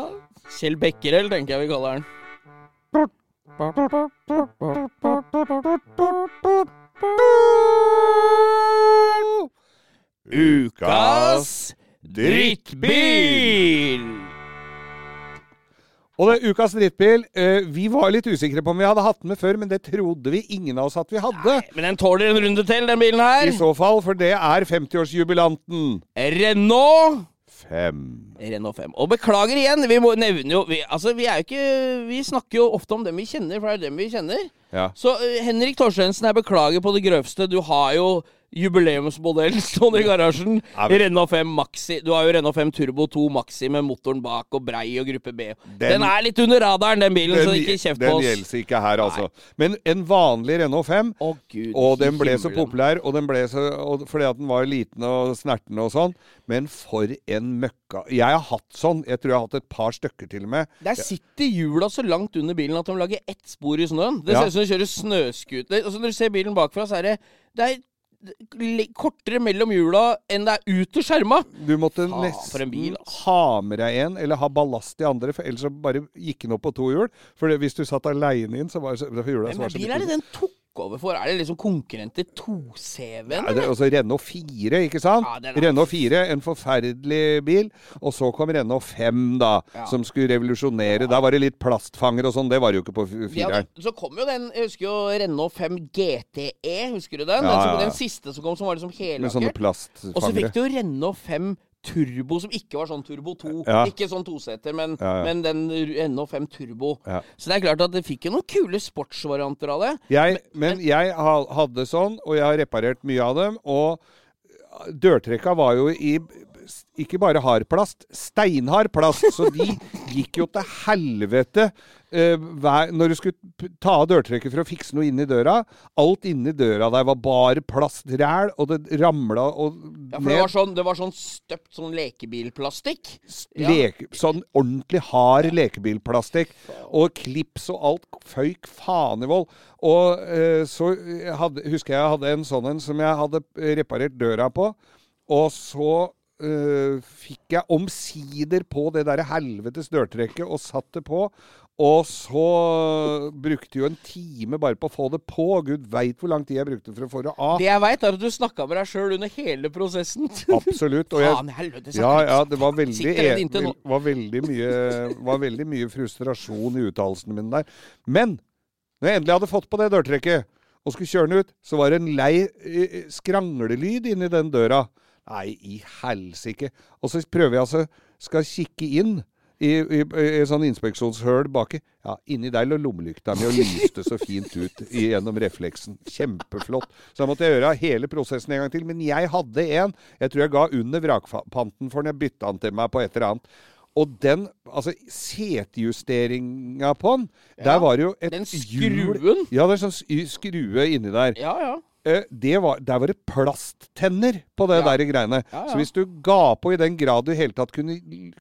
Kjell Bekkerell, tenker jeg vi kaller han. Ukas drittbil! Og det, ukas drittbil eh, Vi var litt usikre på om vi hadde hatt den med før, men det trodde vi ingen av oss at vi hadde. Men den tåler en runde til, den bilen her. I så fall, for det er 50-årsjubilanten. Renault Fem. Renault 5. Og beklager igjen, vi må nevne jo vi, Altså, vi er jo ikke Vi snakker jo ofte om dem vi kjenner, for det er dem vi kjenner. Ja. Så uh, Henrik Torstensen, jeg beklager på det grøvste. Du har jo jubileumsmodell [LAUGHS] stående i garasjen. Ja, Renault 5 Maxi. Du har jo Renault 5 Turbo 2 Maxi med motoren bak og brei og gruppe B. Den, Den- er litt under radaren, den bilen, så Den, ikke kjeft på oss. Den gjelder ikke her, altså. Men en vanlig Renault 5 Å, Gud, Og den ble så populær, og den ble så, og fordi at den var liten og snerten og sånn. Men for en møkka Jeg har hatt sånn. Jeg tror jeg har hatt et par stykker til og med. Der sitter hjula så langt under bilen at de lager ett spor i snøen. Det ser ut som de kjører snøscooter. Altså, når du ser bilen bakfra, så er det, det er kortere mellom hjula enn det er ut til skjerma. Du måtte ha, nesten bil, altså. ha med deg en, eller ha ballast i andre, for ellers så bare gikk den opp på to hjul. For hvis du satt aleine inn, så var det for hjula så er så bil er det den tok over for? Er det liksom konkurrent til 2CV-en? Nei, det, altså Renault 4, ikke sant? Ja, Renault 4, en forferdelig bil. Og så kom Renault 5, da, Ja. som skulle revolusjonere. Da var det litt plastfanger og sånn. Det var det jo ikke på Ja, fireren. så kom jo den Jeg husker jo Renault 5 GTE. Husker du den? Ja, den, som, ja, ja. den siste som kom, som var liksom Med sånne hellakkert. Og så fikk du jo Renault 5 Turbo, som ikke var sånn Turbo 2. Ja. Ikke sånn toseter, men, Ja, ja. men den Renault 5 Turbo. Så det er klart at det fikk jo noen kule sportsvarianter av det. Jeg, men jeg hadde sånn, og jeg har reparert mye av dem. Og dørtrekka var jo i ikke bare hard plast, steinhard plast. Så de gikk jo til helvete når du skulle ta av dørtrekket for å fikse noe inni døra Alt inni døra der var bare plastræl, og det ramla og Ja, for det var sånn, det var sånn støpt sånn lekebilplastikk. ja. sånn ordentlig hard lekebilplastikk. Og klips og alt føyk faen i vold. Og eh, så hadde, husker jeg jeg hadde en sånn en som jeg hadde reparert døra på. Og så eh, fikk jeg omsider på det der helvetes dørtrekket og satt det på. Og så brukte jo en time bare på å få det på. Gud veit hvor lang tid jeg brukte for å få det av. Det jeg veit, er at du snakka med deg sjøl under hele prosessen. [LAUGHS] Absolutt. Og jeg, Faen helvete, Ja, ja, det var veldig, e- var veldig, mye, var veldig mye frustrasjon i uttalelsene mine der. Men når jeg endelig hadde fått på det dørtrekket og skulle kjøre den ut, så var det en lei skranglelyd inni den døra. Nei, i helsike. Og så prøver jeg altså skal kikke inn i, i, i sånn inspeksjonshøl baki. Ja, inni der lå lommelykta mi og lyste så fint ut gjennom refleksen. Kjempeflott. Så da måtte jeg gjøre hele prosessen en gang til. Men jeg hadde en. Jeg tror jeg ga under vrakpanten for den. Jeg bytta den til meg på et eller annet. Og den, altså setejusteringa på den, der var det jo et den hjul- Ja, det er sånn skrue inni der. Ja, ja. Eh, det var, der var det plasttenner på det Ja. der greiene. Ja, ja. Så hvis du ga på i den grad du i hele tatt kunne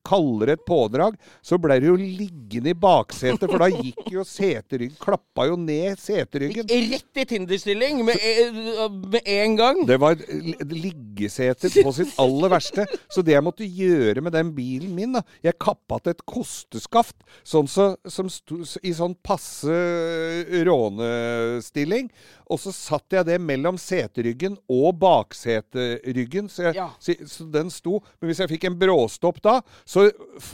kalle det et pådrag, så ble det jo liggende i baksetet, for da gikk jo seteryggen Klappa jo ned seteryggen. Gikk rett i Tinder-stilling med, med en gang. Det var li- liggeseter på sitt aller verste. Så det jeg måtte gjøre med den bilen min da, Jeg kappa til et kosteskaft sånn så, som sto, i sånn passe rånestilling. Og så satt jeg det mellom seteryggen og bakseteryggen. Så, jeg, Ja. så, så den sto. Men hvis jeg fikk en bråstopp da, så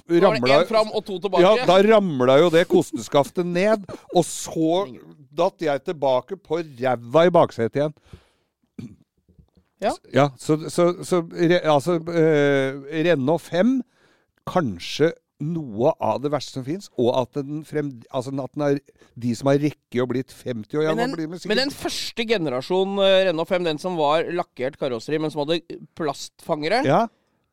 ramla fram og to tilbake. ja, da ramla jo det kosteskaftet ned, og så datt jeg tilbake på ræva i baksetet igjen. Ja. Ja, så, så, så re, altså eh, Renault 5 Kanskje noe av det verste som fins, og at den, frem, altså at den er de som har rekke å blitt 50 år ja, Men den, men den første generasjon eh, Renault 5, den som var lakkert karosseri, men som hadde plastfangere Ja,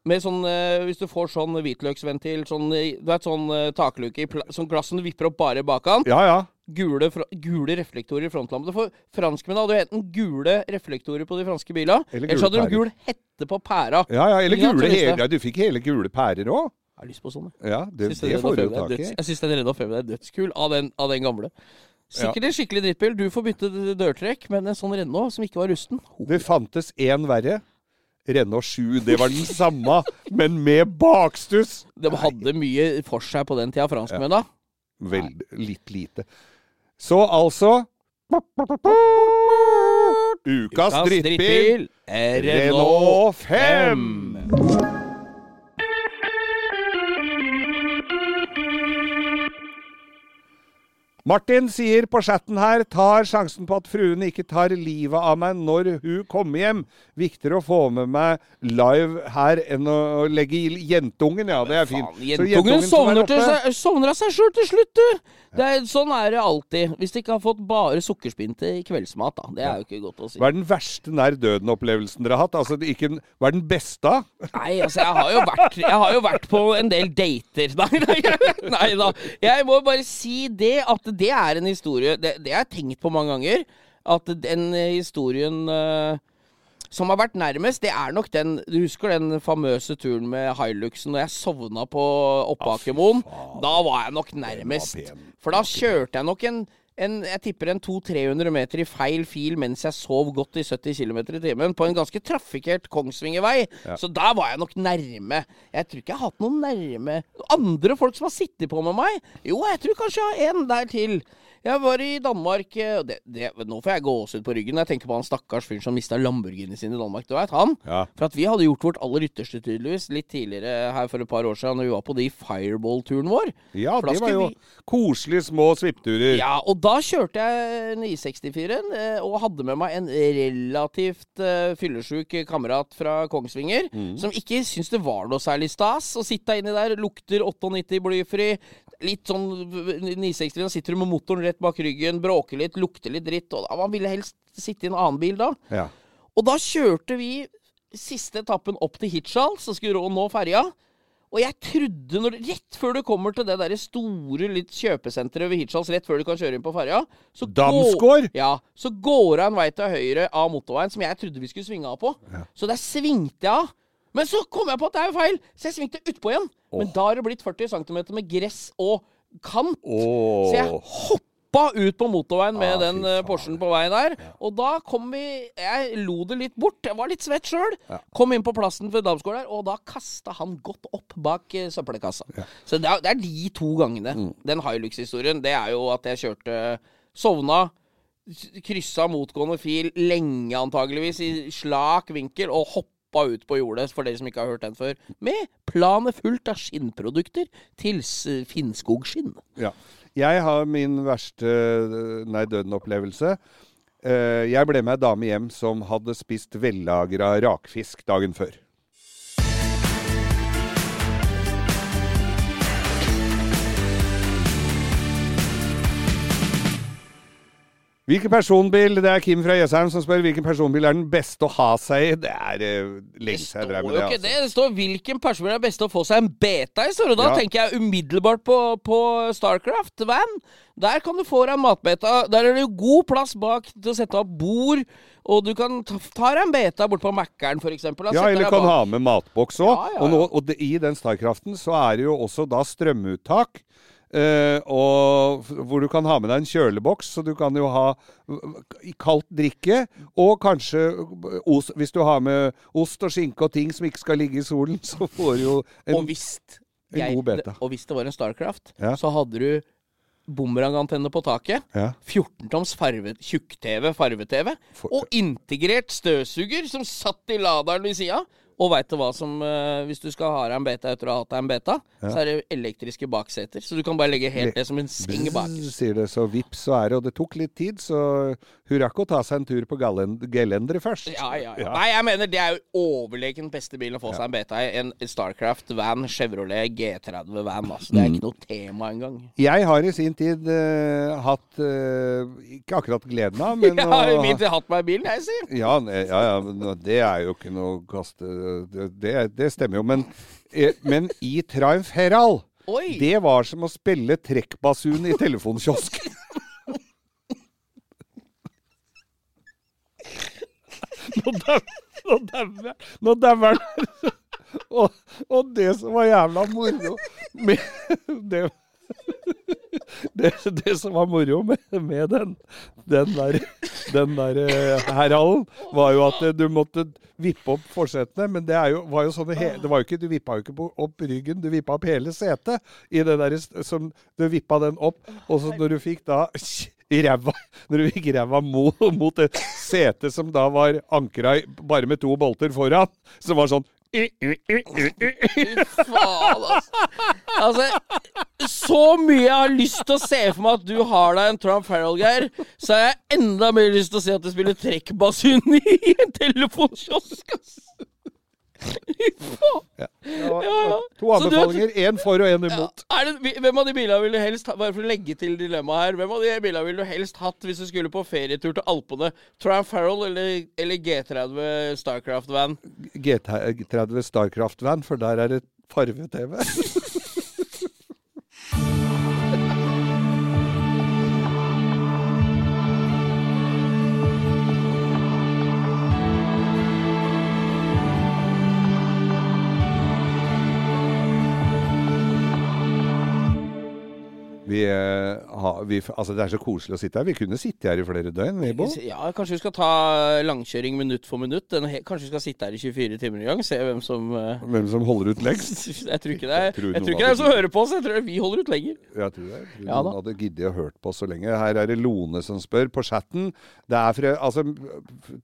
Med sånn, uh, Hvis du får sånn hvitløksventil, sånn, eh, du vet, sånn uh, takluke i sånn som du vipper opp bare bakan. ja, ja. Gule, gule reflektorer i frontlampene. For franskmennene hadde jo enten gule reflektorer på de franske bilene, Eller så hadde de gul hette på pæra. ja, ja eller gule ja, Du fikk hele gule pærer òg? Jeg har lyst på sånne. Ja, det, Syns det den får du 5 tak i. Jeg syns den Renault 5 er dødskul av den, av den gamle. Sikkert en skikkelig drittbil. Du får bytte dørtrekk, men en sånn Renault som ikke var rusten Det fantes én verre. Renault 7. Det var den samme, men med bakstuss. De hadde mye for seg på den tida, franskmennene. Vel, litt lite. Så altså Ukas drittbil Renault 5. Martin sier på chatten her tar sjansen på at fruen ikke tar livet av meg når hun kommer hjem. Viktigere å få med meg live her enn å legge i jentungen. Ja, det er fint. Faen, Jentungen er sovner, seg, sovner av seg sjøl til slutt, du! Det er, sånn er det alltid. Hvis de ikke har fått bare sukkerspinte i kveldsmat, da. Det er jo ikke godt å si. Hva er den verste nær døden-opplevelsen dere har hatt? Altså, ikke, hva er den beste? Nei, altså, jeg har jo vært, jeg har jo vært på en del dater. [LAUGHS] Nei, nei, nei da. Jeg må bare si det, at det er en historie Det, det har jeg tenkt på mange ganger. At den historien uh, som har vært nærmest, det er nok den Du husker den famøse turen med Hiluxen når jeg sovna på Oppakermoen? Da var jeg nok nærmest. For da kjørte jeg nok en, en jeg tipper en 200-300 meter i feil fil mens jeg sov godt i 70 km i timen på en ganske trafikkert Kongsvingervei. Så der var jeg nok nærme. Jeg tror ikke jeg har hatt noen nærme Andre folk som har sittet på med meg? Jo, jeg tror kanskje jeg har en der til. Jeg var i Danmark eh, og det, det, Nå får jeg gåsehud på ryggen jeg tenker på han stakkars fyren som mista Lamborghini sin i Danmark. Du vet han? Ja. For at vi hadde gjort vårt aller ytterste, tydeligvis, litt tidligere her for et par år siden, når vi var på de Fireball-turen vår. Ja, det var jo jo koselige små svippturer. Ja, og da kjørte jeg 964-en eh, og hadde med meg en relativt uh, fyllesyk kamerat fra Kongsvinger, som ikke syntes det var noe særlig stas å sitte inni der. Lukter 98 blyfri. Litt sånn 960, da sitter du med motoren rett bak ryggen, bråker litt, lukter litt dritt. Og da, man ville helst sitte i en annen bil da. Ja. Og da kjørte vi siste etappen opp til Hirtshals, så skulle rå nå ferja. Og jeg trodde, når, rett før du kommer til det der store litt kjøpesenteret ved Hirtshals, rett før du kan kjøre inn på ferja så Damsgård? går- Ja, så går det en vei til høyre av motorveien som jeg trodde vi skulle svinge av på. Så der svingte jeg av. Men så kom jeg på at det er jo feil, så jeg svingte utpå igjen. Men da har det blitt 40 cm med gress og kant. Så jeg hoppa ut på motorveien med Ah, den eh. Porschen på vei der. Og da kom vi Jeg lo det litt bort. Jeg var litt svett sjøl. Kom inn på plassen ved Damsgård der, og da kasta han godt opp bak uh, søppelkassa. Så det er, det er de to gangene. Mm. Den Hilux-historien, det er jo at jeg kjørte Sovna. Kryssa motgående fil lenge, antageligvis, i slak vinkel, og hoppa ut på jordet, for dere som ikke har hørt den før, med planet fullt av skinnprodukter til Finnskogskinn. Ja. Jeg har min verste nei døden-opplevelse. Eh, Jeg ble med ei dame hjem som hadde spist vellagra rakfisk dagen før. Hvilken personbil Det er Kim fra Jessheim som spør hvilken personbil er den beste å ha seg i. Det er uh, lenge siden jeg drev med det. Altså. det. Det står hvilken personbil er best å få seg en beta i, står det. Da Ja. tenker jeg umiddelbart på, på Starcraft Van. Der kan du få deg en matbeta. Der er det jo god plass bak til å sette opp bord. Og du kan ta, ta deg en beta bort på Mækkern, f.eks. Ja, eller kan ha med matboks òg. Ja, ja, Og, og det, i den Starkraften så er det jo også da strømuttak. Eh, og hvor du kan ha med deg en kjøleboks, så du kan jo ha kaldt drikke. Og kanskje ost, hvis du har med ost og skinke og ting som ikke skal ligge i solen, [LAUGHS] så får du jo en Og hvis, en jeg, god beta. og hvis det var en Starcraft, Ja. så hadde du bumerangantenne på taket. ja. 14-toms farve, tjukk-TV, farve-TV. Og integrert støvsuger som satt i laderen ved sida. Og veit du hva som uh, Hvis du skal ha deg en beta etter å ha hatt deg en beta, så er det elektriske bakseter. Så du kan bare legge helt det som en seng bak. Sier det, så vips så er det. Og det tok litt tid, så hun rakk å ta seg en tur på gelenderet først. Ja, ja, ja. Ja. Nei, jeg mener det er jo overlegen beste bilen å få seg en beta i. En Starcraft van, Chevrolet G30 van. Altså. Det er ikke noe tema engang. Jeg har i sin tid uh, hatt uh, Ikke akkurat gleden av, [LAUGHS] men Jeg har i min tid hatt meg i bilen, jeg sier. Ja, ja, ja, men det er jo ikke noe kaste Det, det, stemmer jo. Men, eh, men i Triumph Herald Oi! Det var som å spille trekkbasun i telefonkiosk. [LAUGHS] Nå dauer han. Og, og det som var jævla moro med det, det, det som var moro med, med den, den der, den der herhallen, var jo at eh, du måtte vippe opp forsetene. Men det jo, var jo sånne he, det var jo ikke, du vippa jo ikke opp ryggen, du vippa opp hele setet. I det der, som, du vippa den opp, og så når du fikk da ræva Når du gikk ræva mot, mot det setet som da var ankra bare med to bolter foran, som var sånn faen, altså. altså. Så mye jeg har lyst til å se for meg at du har deg en Trump Farrell, Geir, så har jeg enda mer lyst til å se at du spiller trekkbasun i en telefonkiosk. Ja, Ja, ja. To anbefalinger. Én for og én imot. Er det, hvem av de bilene vil du helst ha Bare for å legge til dilemmaet her. Hvem av de bilene ville du helst hatt hvis du skulle på ferietur til Alpene? Triumph Farrell eller, eller G30 Starcraft Van? G30 Starcraft-van, for der er det farve-TV. [LAUGHS] Vi, eh, har, vi, altså det er så koselig å sitte her. Vi kunne sitte her i flere døgn. Vi, Ja, kanskje vi skal ta langkjøring minutt for minutt. Kanskje vi skal sitte her i 24 timer i gang, se hvem som eh, Hvem som holder ut lengst. [LAUGHS] Jeg tror ikke det er, Jeg tror jeg tror ikke det er som hører på oss. Jeg tror vi holder ut lenger. Jeg tror det. Ja noen da. hadde giddet å hørt på oss så lenge. Her er det Lone som spør på chatten. Det er fra, altså,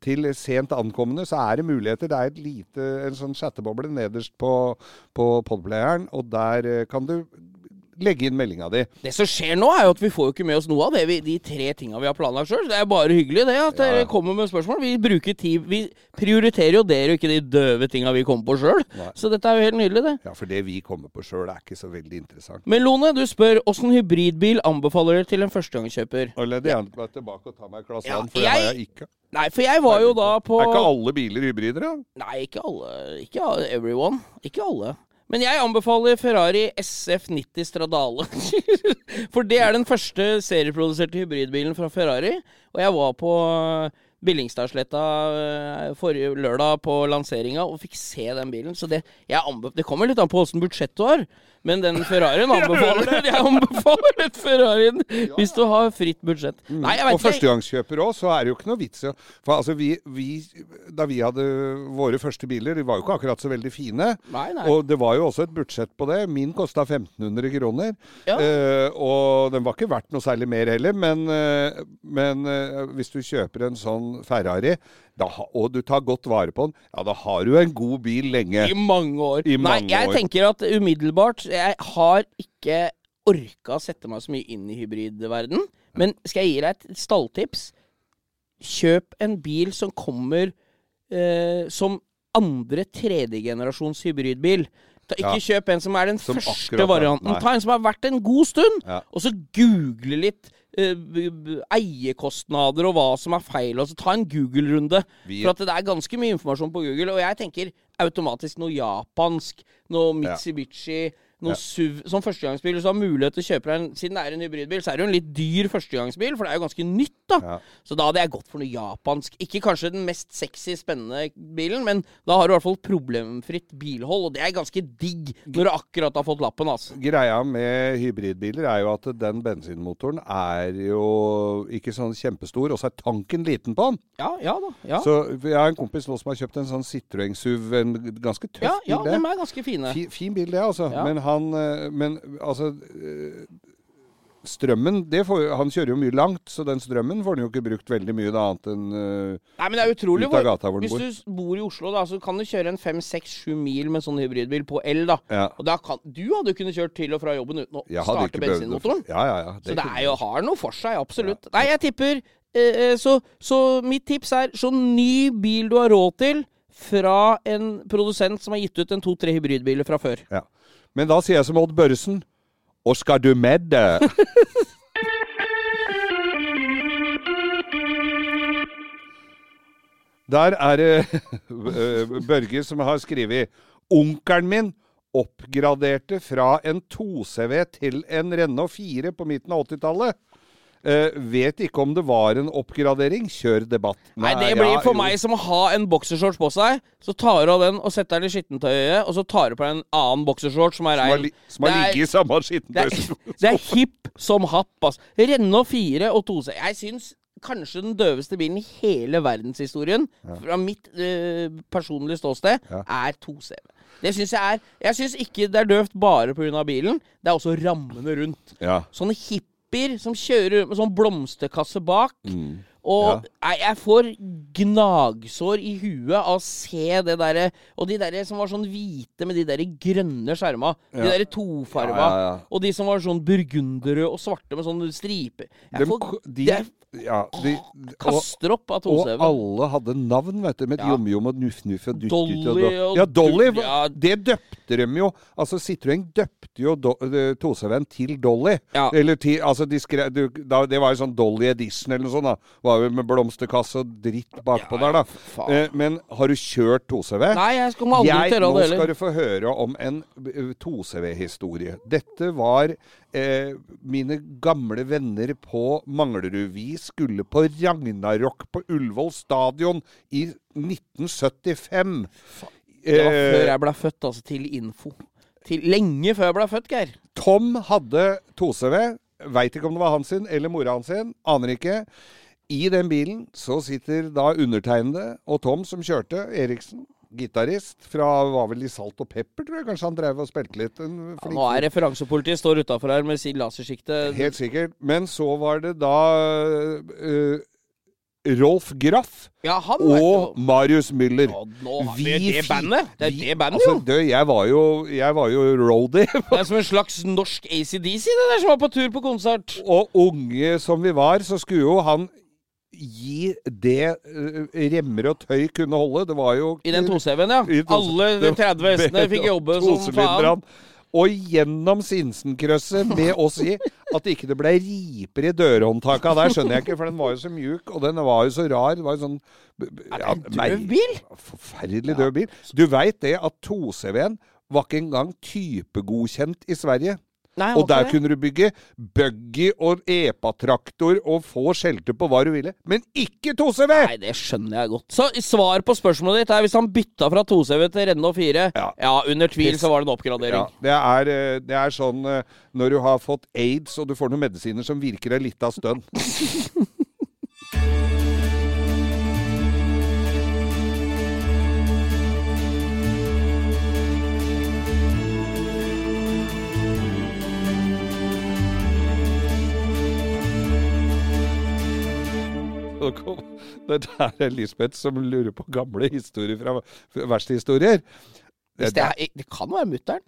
til sent ankomne så er det muligheter. Det er et lite, en sånn chatteboble nederst på, på podplayeren, og der eh, kan du legge inn meldinga di. Det som skjer nå, er jo at vi får jo ikke med oss noe av det vi, de tre tinga vi har planlagt sjøl. Det er bare hyggelig det at dere Ja. kommer med spørsmål. Vi bruker tid Vi prioriterer jo dere ikke de døve tinga vi kommer på sjøl. Så dette er jo helt nydelig, det. Ja, for det vi kommer på sjøl er ikke så veldig interessant. Men Lone, du spør åssen hybridbil anbefaler dere til en førstegangskjøper? Og leder gjerne meg tilbake og ta meg et glass vann, for det har jeg- ikke. Nei, for jeg var jo da på Er ikke alle biler hybrider, da? Nei, ikke alle. Ikke everyone. Ikke alle. Men jeg anbefaler Ferrari SF90 Stradale. [LAUGHS] For det er den første serieproduserte hybridbilen fra Ferrari. Og jeg var på Billingstadsletta eh, forrige lørdag på lanseringa og fikk se den bilen. Så det, jeg det kommer litt an på åssen budsjett du har. Men den Ferrarien [LAUGHS] anbefaler [LAUGHS] jeg anbefaler den Ferrarien hvis du har fritt budsjett. Nei, jeg Mm. Og førstegangskjøper òg, så er det jo ikke noe vits i For altså, vi, vi Da vi hadde våre første biler, de var jo ikke akkurat så veldig fine. Nei, nei. Og det var jo også et budsjett på det. Min kosta 1500 kroner. Ja. Uh, og den var ikke verdt noe særlig mer heller, men, uh, men uh, hvis du kjøper en sånn Ferrari, da, og du tar godt vare på den, ja, da har du en god bil lenge. I mange år. I Nei, jeg år. tenker at umiddelbart Jeg har ikke orka å sette meg så mye inn i hybridverden. Men skal jeg gi deg et stalltips? Kjøp en bil som kommer eh, som andre tredjegenerasjons hybridbil. Ta, ikke Ja. kjøp en som er den Som første varianten. nei. Ta en som har vært en god stund, Ja. og så google litt eiekostnader og hva som er feil. Og så ta en Google-runde. For at det er ganske mye informasjon på Google. Og jeg tenker automatisk noe japansk, noe Mitsubishi, noe Ja. SUV Som førstegangsbil. Hvis du har mulighet til å kjøpe deg en Siden det er en hybridbil, så er det jo en litt dyr førstegangsbil, for det er jo ganske nytt, da. Ja. Så da hadde jeg gått for noe japansk. Ikke kanskje den mest sexy, spennende bilen, men da har du i hvert fall problemfritt bilhold, og det er ganske digg når du akkurat har fått lappen, altså. Greia med hybridbiler er jo at den bensinmotoren er jo ikke sånn kjempestor, og så er tanken liten på den. Ja, ja da. Ja, Så jeg har en kompis nå som har kjøpt en sånn Citroën SUV, en ganske tøff ja, ja bil. de er ganske fine. Fi, fin bil, det, altså. Ja. Men han eh, Men altså eh, Strømmen det får, Han kjører jo mye langt, så den strømmen får han jo ikke brukt veldig mye da, annet enn eh, Nei, men det er utrolig ut av gata hvor den Hvis du bor i Oslo, da, så kan du kjøre en 5-6-7 mil med sånn hybridbil på el, da. Ja. Og da kan, du hadde jo kunnet kjørt til og fra jobben uten å starte det. bensinmotoren. Ja, ja, ja. Så det er jo, har noe for seg, absolutt. Nei, jeg tipper så, så mitt tips er så ny bil du har råd til fra en produsent som har gitt ut en to-tre hybridbiler fra før. Ja. Men da sier jeg som Odd Børresen Og skal du med det? [LAUGHS] Der er det eh, Børge som har skrevet Onkelen min oppgraderte fra en 2CV til en Renault 4 på midten av 80-tallet. Eh, vet ikke om det var en oppgradering. Kjør debatt. Nei, det blir ja, for jo. meg som å ha en boksershorts på seg. Så tar du av den og setter den i skittentøyet, og så tar du på deg en annen boksershorts som er rein. som har ligget i samme Det skittentøy. det er [LAUGHS] hipp som happ, altså. Renault 4 og 2C. Jeg syns kanskje den døveste bilen i hele verdenshistorien, fra mitt uh, personlige ståsted, Ja. er 2CV. Det syns jeg er Jeg syns ikke det er døvt bare pga. bilen, det er også rammene rundt. Ja. Sånne hippier som kjører med sånn blomsterkasse bak. Mm. Og jeg, jeg får gnagsår i huet av å se det derre Og de derre som var sånn hvite med de derre grønne skjerma. De Ja. derre tofarva. Ja, ja, ja. Og de som var sånn burgundere og svarte med sånne striper. Jeg de, får, de, det ja, de, og, kaster opp av og 2CV. alle hadde navn, vet du. Med Ja. jom-jom og nuff-nuff og dutt-dutt. Dolly og Ja, Dolly. ja. Det døpte dem jo. Altså, Citroën døpte jo do, eh, 2CV-en til Dolly. Ja. Eller til Altså, de skrev du, da, Det var jo sånn Dolly Edition eller noe sånt, da. Var jo med blomsterkasse og dritt bakpå der, da. faen. Eh, men har du kjørt 2CV? Nei, jeg skal aldri tørre nå heller. Nå skal du få høre om en eh, 2CV-historie. Dette var eh, mine gamle venner på Manglerud. Vi skulle på Ragnarok på Ullevål stadion i 1975. Det var før jeg ble født, altså. Til info. Til lenge før jeg ble født, Geir. Tom hadde 2CV. Veit ikke om det var han sin eller mora hans sin. Aner ikke. I den bilen så sitter da undertegnede og Tom som kjørte. Eriksen. Gitarist fra var vel i Salt og Pepper, tror jeg. Kanskje han drev og spilte litt. En Ja, nå er referansepolitiet står utafor her med sin lasersikte. Helt sikkert. Men så var det da uh, Rolf Graff Ja, og Marius Müller. Ja, nå Vi det, det bandet! Det er det bandet, altså, det, jeg var jo, jeg var jo roadie. [LAUGHS] Det er som en slags norsk ACDC, det der som var på tur på konsert. og unge som vi var, så skulle jo han gi det remmer og tøy kunne holde. Det var jo I den 2CV-en, ja. Alle de 30 hestene [LAUGHS] fikk jobbe som faen. Og gjennom Sinsenkrøsset med oss i at ikke det ble riper i dørhåndtaka der, skjønner jeg ikke, for den var jo så mjuk, og den var jo så rar. Det var jo sånn en død bil? Forferdelig død bil. Du veit det at 2CV-en var ikke engang typegodkjent i Sverige. Nei, Og der det? kunne du bygge buggy og epatraktor og få skjelte på hva du ville. Men ikke 2CV! Nei, det skjønner jeg godt. Så svar på spørsmålet ditt er hvis han bytta fra 2CV til Renault 4 Ja. Ja, under tvil så var det en oppgradering. Ja, det er, eh, det er sånn eh, når du har fått aids og du får noen medisiner som virker deg litt av stønn. [LAUGHS] Så Det der er Lisbeth som lurer på gamle historier fra verkstedhistorier. Det, det, det kan være mutter'n.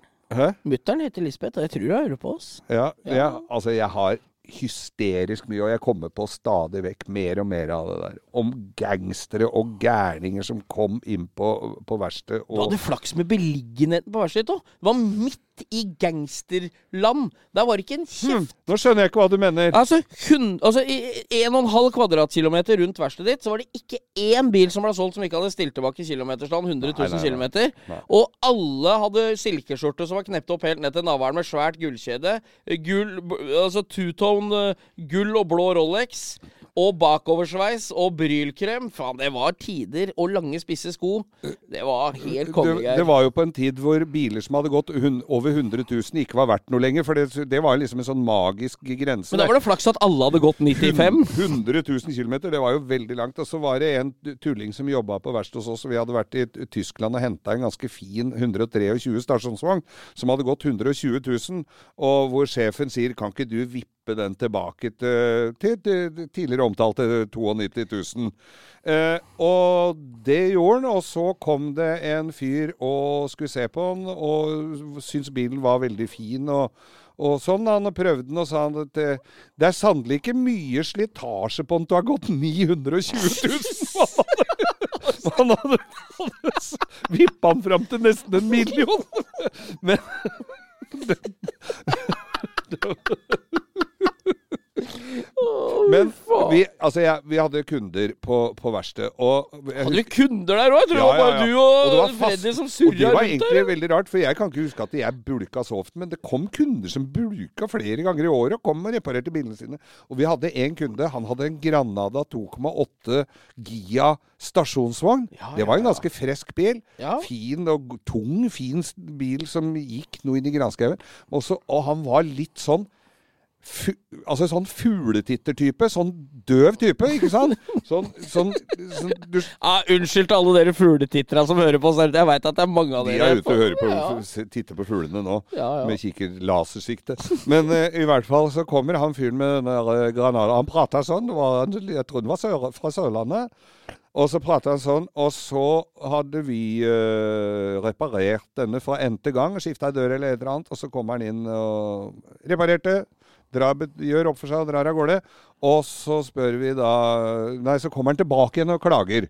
Mutter'n heter Lisbeth, og jeg tror hun hører på oss. Ja, Ja. ja. altså jeg har hysterisk mye, og jeg kommer på stadig vekk mer og mer av det der. Om gangstere og gærninger som kom inn på, på verkstedet. Du hadde flaks med beliggenheten på verkstedet òg. Det var midt i gangsterland. Der var ikke en kjeft. Nå skjønner jeg ikke hva du mener. Altså, hun, altså i en og en halv kvadratkilometer rundt verkstedet ditt, så var det ikke én bil som ble solgt som ikke hadde stilt tilbake kilometerstand 100 000 Nei, nei, nei. kilometer. Og alle hadde silkeskjorte som var knept opp helt ned til navlen med svært gullkjede. Gull, altså two-tone eh, gull og blå Rolex. Og bakoversveis og brylkrem. Faen, det var tider. Og lange, spisse sko. Det var helt det, det var jo på en tid hvor biler som hadde gått over 100 000, ikke var verdt noe lenger. For det, det var liksom en sånn magisk grense. Men da var det flaks at alle hadde gått 95. 100 000 km, det var jo veldig langt. Og så var det en tulling som jobba på verkstedet hos oss, vi hadde vært i Tyskland og henta en ganske fin 123 stasjonsvogn som hadde gått 120 000, og hvor sjefen sier kan ikke du vippe den tilbake til, til, til tidligere omtalte 92 000. Eh, og det gjorde han, og så kom det en fyr og skulle se på den, og syntes bilen var veldig fin. og og sånn, Han prøvde den og sa han at det, det er sannelig ikke mye slitasje på den å ha gått 920 000. [LAUGHS] Han hadde, han hadde vippa den fram til nesten en million. [LAUGHS] Men [LAUGHS] det, Men vi, altså jeg, vi hadde kunder på, på verkstedet, og jeg Hadde du kunder der òg? Jeg tror det var bare du og, og fast- Freddy som Og det var egentlig der. veldig rart, for jeg kan ikke huske at jeg bulka så ofte, men det kom kunder som bulka flere ganger i året og kom og reparerte bilene sine. Og vi hadde en kunde, han hadde en Granada 2,8 Gia stasjonsvogn. Ja, det var en ganske frisk bil. Ja. Fin og tung, fin bil som gikk noe inn i granskauen. Og han var litt sånn fu, altså sånn fugletittertype. Sånn døv type, ikke sant? Sånn, sånn, sånn du, Ah, unnskyld til alle dere fugletittere som hører på. Jeg veit at det er mange av dere. De er ute og hører på, Ja. titter på fuglene nå, Ja, ja. med kikker lasersikte. Men uh, i hvert fall så kommer han fyren med den eh, Han prata sånn, det var, jeg tror han var sør, fra Sørlandet. Og så prata han sånn, og så hadde vi uh, reparert denne fra n-te gang. Skifta dør eller et eller annet. Og så kommer han inn og reparerte. Drar, gjør opp for seg og drar av gårde. Og så spør vi da Nei, så kommer han tilbake igjen og klager.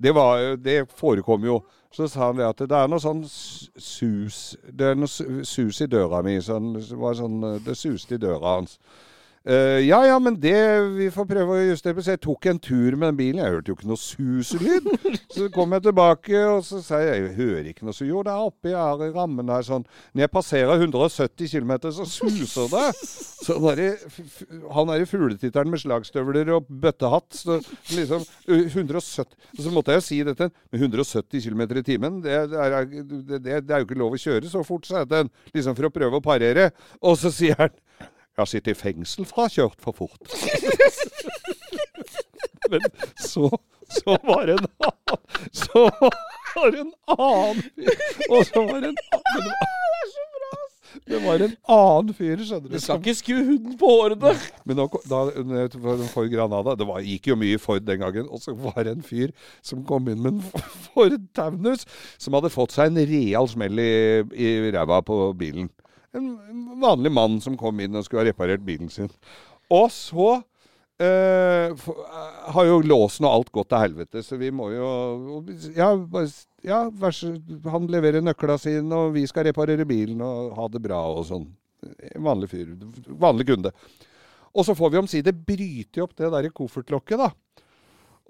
Det, var, det forekom jo. Så sa han det at det er noe sånn sus Det er noe sus i døra mi. Sånn, det, var sånn, det suste i døra hans. Eh, ja ja, men det Vi får prøve å justere på. Så jeg tok en tur med den bilen. Jeg hørte jo ikke noe suselyd. [LAUGHS] Så kom jeg tilbake, og så sa jeg jeg hører ikke noe. Så jo, det er oppi her i rammen her sånn. Når jeg passerer 170 km, så suser det. Så f- han derre fugletitteren med slagstøvler og bøttehatt så liksom uh, 170 Så måtte jeg jo si dette. Med 170 km i timen, det, er, det, det, det er jo ikke lov å kjøre så fort, sa jeg til ham. Liksom for å prøve å parere. Og så sier han jeg har sittet i fengsel for å ha kjørt for fort. Men så, så var det en annen Så var det en annen fyr. Og så var det en annen det var, det var en annen fyr, skjønner du. Du skal ikke skue hunden på hårene. men da, da, for Granada Det var, gikk jo mye Ford den gangen. Og så var det en fyr som kom inn med en Ford Taunus som hadde fått seg en real smell i, i ræva på bilen. En vanlig mann som kom inn og skulle ha reparert bilen sin. Og så eh, har jo låsen og alt gått til helvete, så vi må jo Ja, ja Han leverer nøkla sine, og vi skal reparere bilen og ha det bra og sånn. Vanlig fyr. Vanlig kunde. Og så får vi omsider bryte opp det der koffertlokket, da.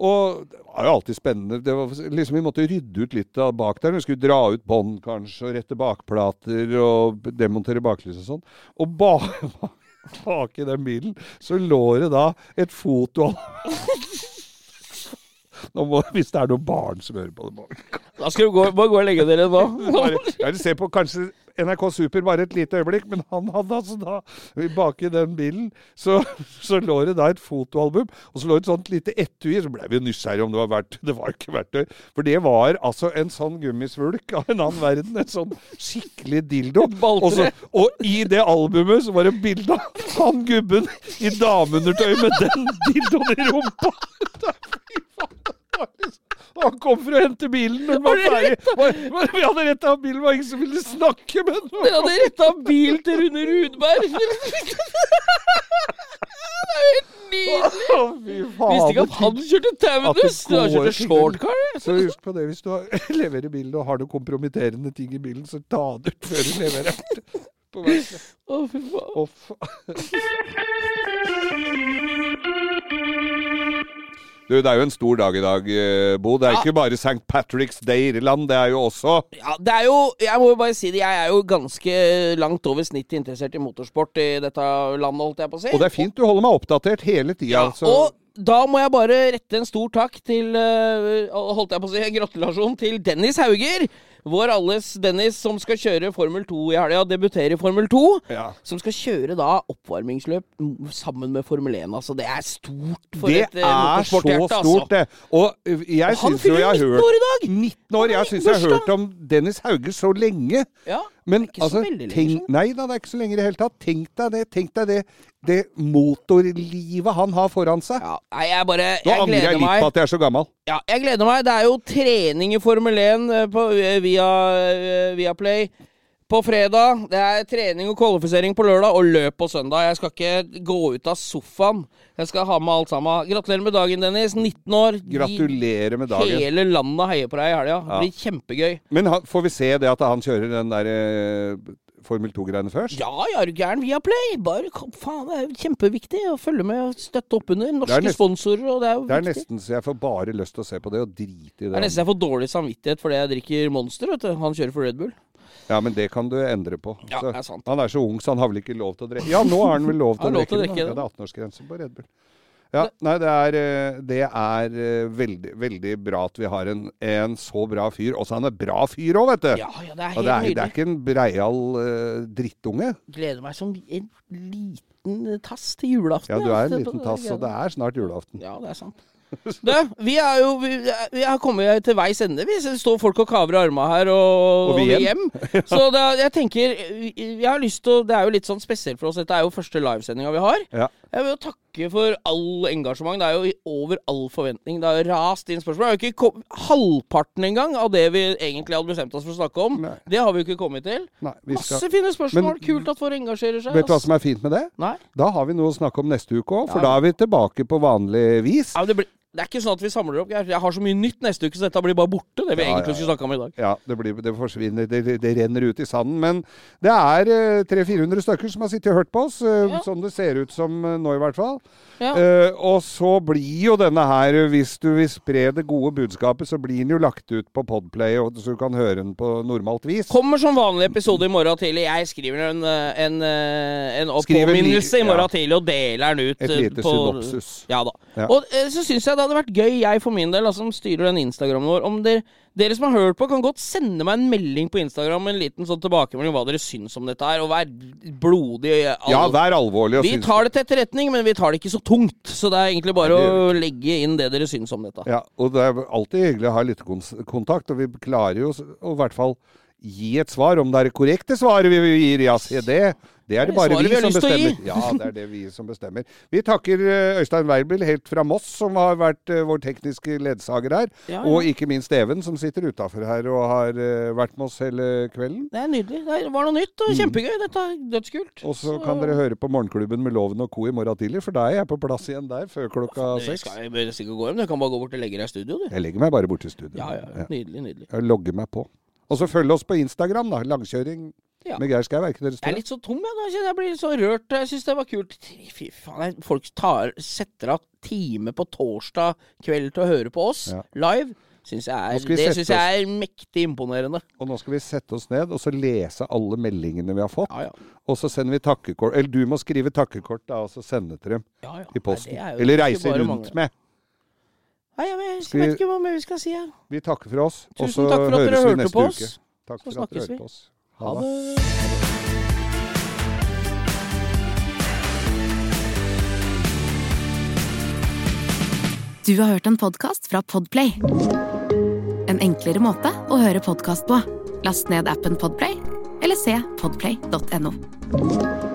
Og det var jo alltid spennende. Det var, liksom, vi måtte rydde ut litt av bak der. Vi skulle dra ut bånd kanskje, og rette bakplater og demontere baklys og sånn. Og ba, [LAUGHS] bak i den bilen så lå det da et foto [LAUGHS] må, Hvis det er noen barn som hører på det. Da skal du gå, bare gå og legge dere nå. bare, jeg vil se på kanskje NRK Super bare et lite øyeblikk, men han hadde altså da Baki den bilen så, så lå det da et fotoalbum, og så lå det et sånt lite etui. Så ble vi nysgjerrige om det var verdt Det var ikke verktøy. For det var altså en sånn gummisvulk av en annen verden. En sånn skikkelig dildo. Et. Og, så, og i det albumet så var det bilde av han gubben i dameundertøy med den dildoen i rumpa. [LAUGHS] Fy faen, han kom for å hente bilen når den var ferdig. Var- var- Vi hadde retta av bilen, var ingen som ville snakke med den. Dere hadde retta bil til Rune Rudberg. [LAUGHS] Det er jo helt nydelig. Å, fy faen. Visste ikke at han kjørte Taunus. Du har går kjørt ting- shortcar. Så husk på det, hvis du har, [LAUGHS] leverer bilen og har noe kompromitterende ting i bilen, så ta det ut før du leverer. Å, fy faen. Å, fa- [LAUGHS] Du, det er jo en stor dag i dag, eh, Bo. Det er Ja. ikke bare St. Patrick's Day i Irland, det er jo også Ja, det er jo Jeg må jo bare si det, jeg er jo ganske langt over snittet interessert i motorsport i dette landet, holdt jeg på å si. Og det er fint du holder meg oppdatert hele tida. Ja, altså. og da må jeg bare rette en stor takk til eh, Holdt jeg på å si gratulasjon til Dennis Hauger. Vår alles Dennis som skal kjøre Formel 2 i helga. Debutere i Formel 2. Ja. Som skal kjøre da oppvarmingsløp sammen med Formel 1. Altså, det er stort for Det et Det er så motorsporthjerte, stort, altså. det. Og jeg han syns jo jeg har fyller 19 år i dag! 19 år! Jeg syns jeg har hørt om Dennis Hauge så lenge. Ja, Men ikke så altså, veldig lenge tenk, nei da, det er ikke så lenge i det hele tatt. Tenk deg det. Tenk deg det, det motorlivet han har foran seg. ja. Nei, jeg bare Nå Jeg angrer jeg litt meg. på at jeg er så gammel. Ja, jeg gleder meg. Det er jo trening i Formel 1 eh, på, eh, via, eh, via Play på fredag. Det er trening og kvalifisering på lørdag og løp på søndag. Jeg skal ikke gå ut av sofaen. Jeg skal ha med alt sammen. Gratulerer med dagen, Dennis. 19 år. Gratulerer med dagen. Hele landet heier på deg i helga. Det blir kjempegøy. Men får vi se det at han kjører den der eh, Formel 2-greiene først? Ja, jeg er du gæren via Play. Bare faen, det er jo kjempeviktig å følge med og støtte opp under. Norske er nesten- sponsorer, og det er jo Det er viktig. nesten så jeg får bare lyst til å se på det og drite i Det er det. nesten jeg får dårlig samvittighet fordi jeg drikker Monster. vet du. Han kjører for Red Bull. Ja, men det kan du endre på. Ja, Så- det er sant. Han er så ung, så han har vel ikke lov til å drikke Ja, nå har han vel lov til å drikke å drikke da. Ja, det er 18-årsgrense på Red Bull. Ja, nei, det er, eh, det er eh, veldig, veldig bra at vi har en, en så bra fyr. Også han er bra fyr òg, vet du. Ja, ja, det er Og helt det er, nydelig. det er ikke en breial uh, drittunge. gleder meg som en liten tass til julaften. Ja, du er en liten tass, og det er snart julaften. Ja, det er sant. Du, vi er jo Vi, vi har kommet til veis ende. Vi står folk og kaver armene her, og, Og vi hjem. [LAUGHS] Så det, er- jeg tenker Jeg har lyst til Det er jo litt sånn spesielt for oss. Dette er jo første livesendinga vi har. Ja. Jeg vil jo takke for all engasjement. Det er jo over all forventning. Det har rast inn spørsmål. Det er jo ikke halvparten engang av det vi egentlig hadde bestemt oss for å snakke om. Nei. Det har vi jo ikke kommet til. Nei, vi Masse skal fine spørsmål. Men- Kult at folk engasjerer seg. Vet du hva som er fint med det? Nei? Da har vi noe å snakke om neste uke òg, for Ja. da er vi tilbake på vanlig vis. Ja, det, blir, det er ikke sånn at vi samler opp. Jeg jeg har så mye nytt neste uke, så dette blir bare borte. Det vi Ja, egentlig ja, skulle snakke om i dag. Ja, det, blir, det forsvinner. Det, det, det renner ut i sanden. Men det er eh, 300-400 stykker som har sittet og hørt på oss, eh, Ja. sånn det ser ut som eh, nå i hvert fall. Ja. Eh, og så blir jo denne her, hvis du vil spre det gode budskapet, så blir den jo lagt ut på Podplay, og, så du kan høre den på normalt vis. Kommer som vanlig episode i morgen tidlig. Jeg skriver en, eh, en, eh, en påminnelse i morgen ja. tidlig og deler den ut. Et lite på- synopsis. Ja da. Ja. Og så syns jeg det hadde vært gøy, jeg for min del, altså, som styrer den Instagramen vår, om dere, dere som har hørt på, kan godt sende meg en melding på Instagram med en liten sånn tilbakemelding om hva dere syns om dette her, og vær blodig eh, Ja, vær alvorlig. Og Vi tar det til etterretning, men vi tar det ikke så tungt. Så det er egentlig bare det å legge inn det dere syns om dette. Ja, og det er alltid hyggelig å ha litt kontakt, og vi klarer jo å i hvert fall gi et svar. Om det er det korrekte svaret vi gir, ja, se det. Det er det Det bare vi som bestemmer. Ja, det er det vi som bestemmer. Vi takker eh, Øystein Weibel helt fra Moss, som har vært eh, vår tekniske ledsager her. Ja, ja. Og ikke minst Even, som sitter utafor her og har eh, vært med oss hele kvelden. Det er nydelig. Det var noe nytt og kjempegøy. Dette er dødskult. Mm. Og så kan dere høre på Morgenklubben med Loven og Co. i morgen tidlig, for da er jeg på plass igjen der før klokka seks seks. skal jeg sikkert gå hjem. Du kan bare gå bort og legge deg i studio, du. Jeg legger meg bare bort i studio. Ja, ja. ja. Nydelig, nydelig. Jeg logger meg på. Og så følg oss på Instagram, da. Langkjøring Ja. med Geir Skau? Er ikke dere Jeg er litt så tom, jeg. Da. Jeg blir så rørt. Jeg syns det var kult. Fy faen, folk tar, setter av time på torsdag kveld til å høre på oss Ja. live. Synes er, det syns jeg er mektig imponerende. Og nå skal vi sette oss ned og så lese alle meldingene vi har fått. Ja, ja. Og så sender vi takkekort. Eller du må skrive takkekort da, og så sende til dem ja, ja. i posten. Nei, det er Eller reise rundt mange. med. Nei, jeg vet, jeg vi- vet ikke hva mer vi skal si. her. Vi takker for oss, og Tusen så takk for at høres dere vi hørte neste på oss. uke. Takk Så for at dere hørte på oss. Ha det. Du har hørt en podkast fra Podplay. En enklere måte å høre podkast på. Last ned appen Podplay, eller se podplay.no.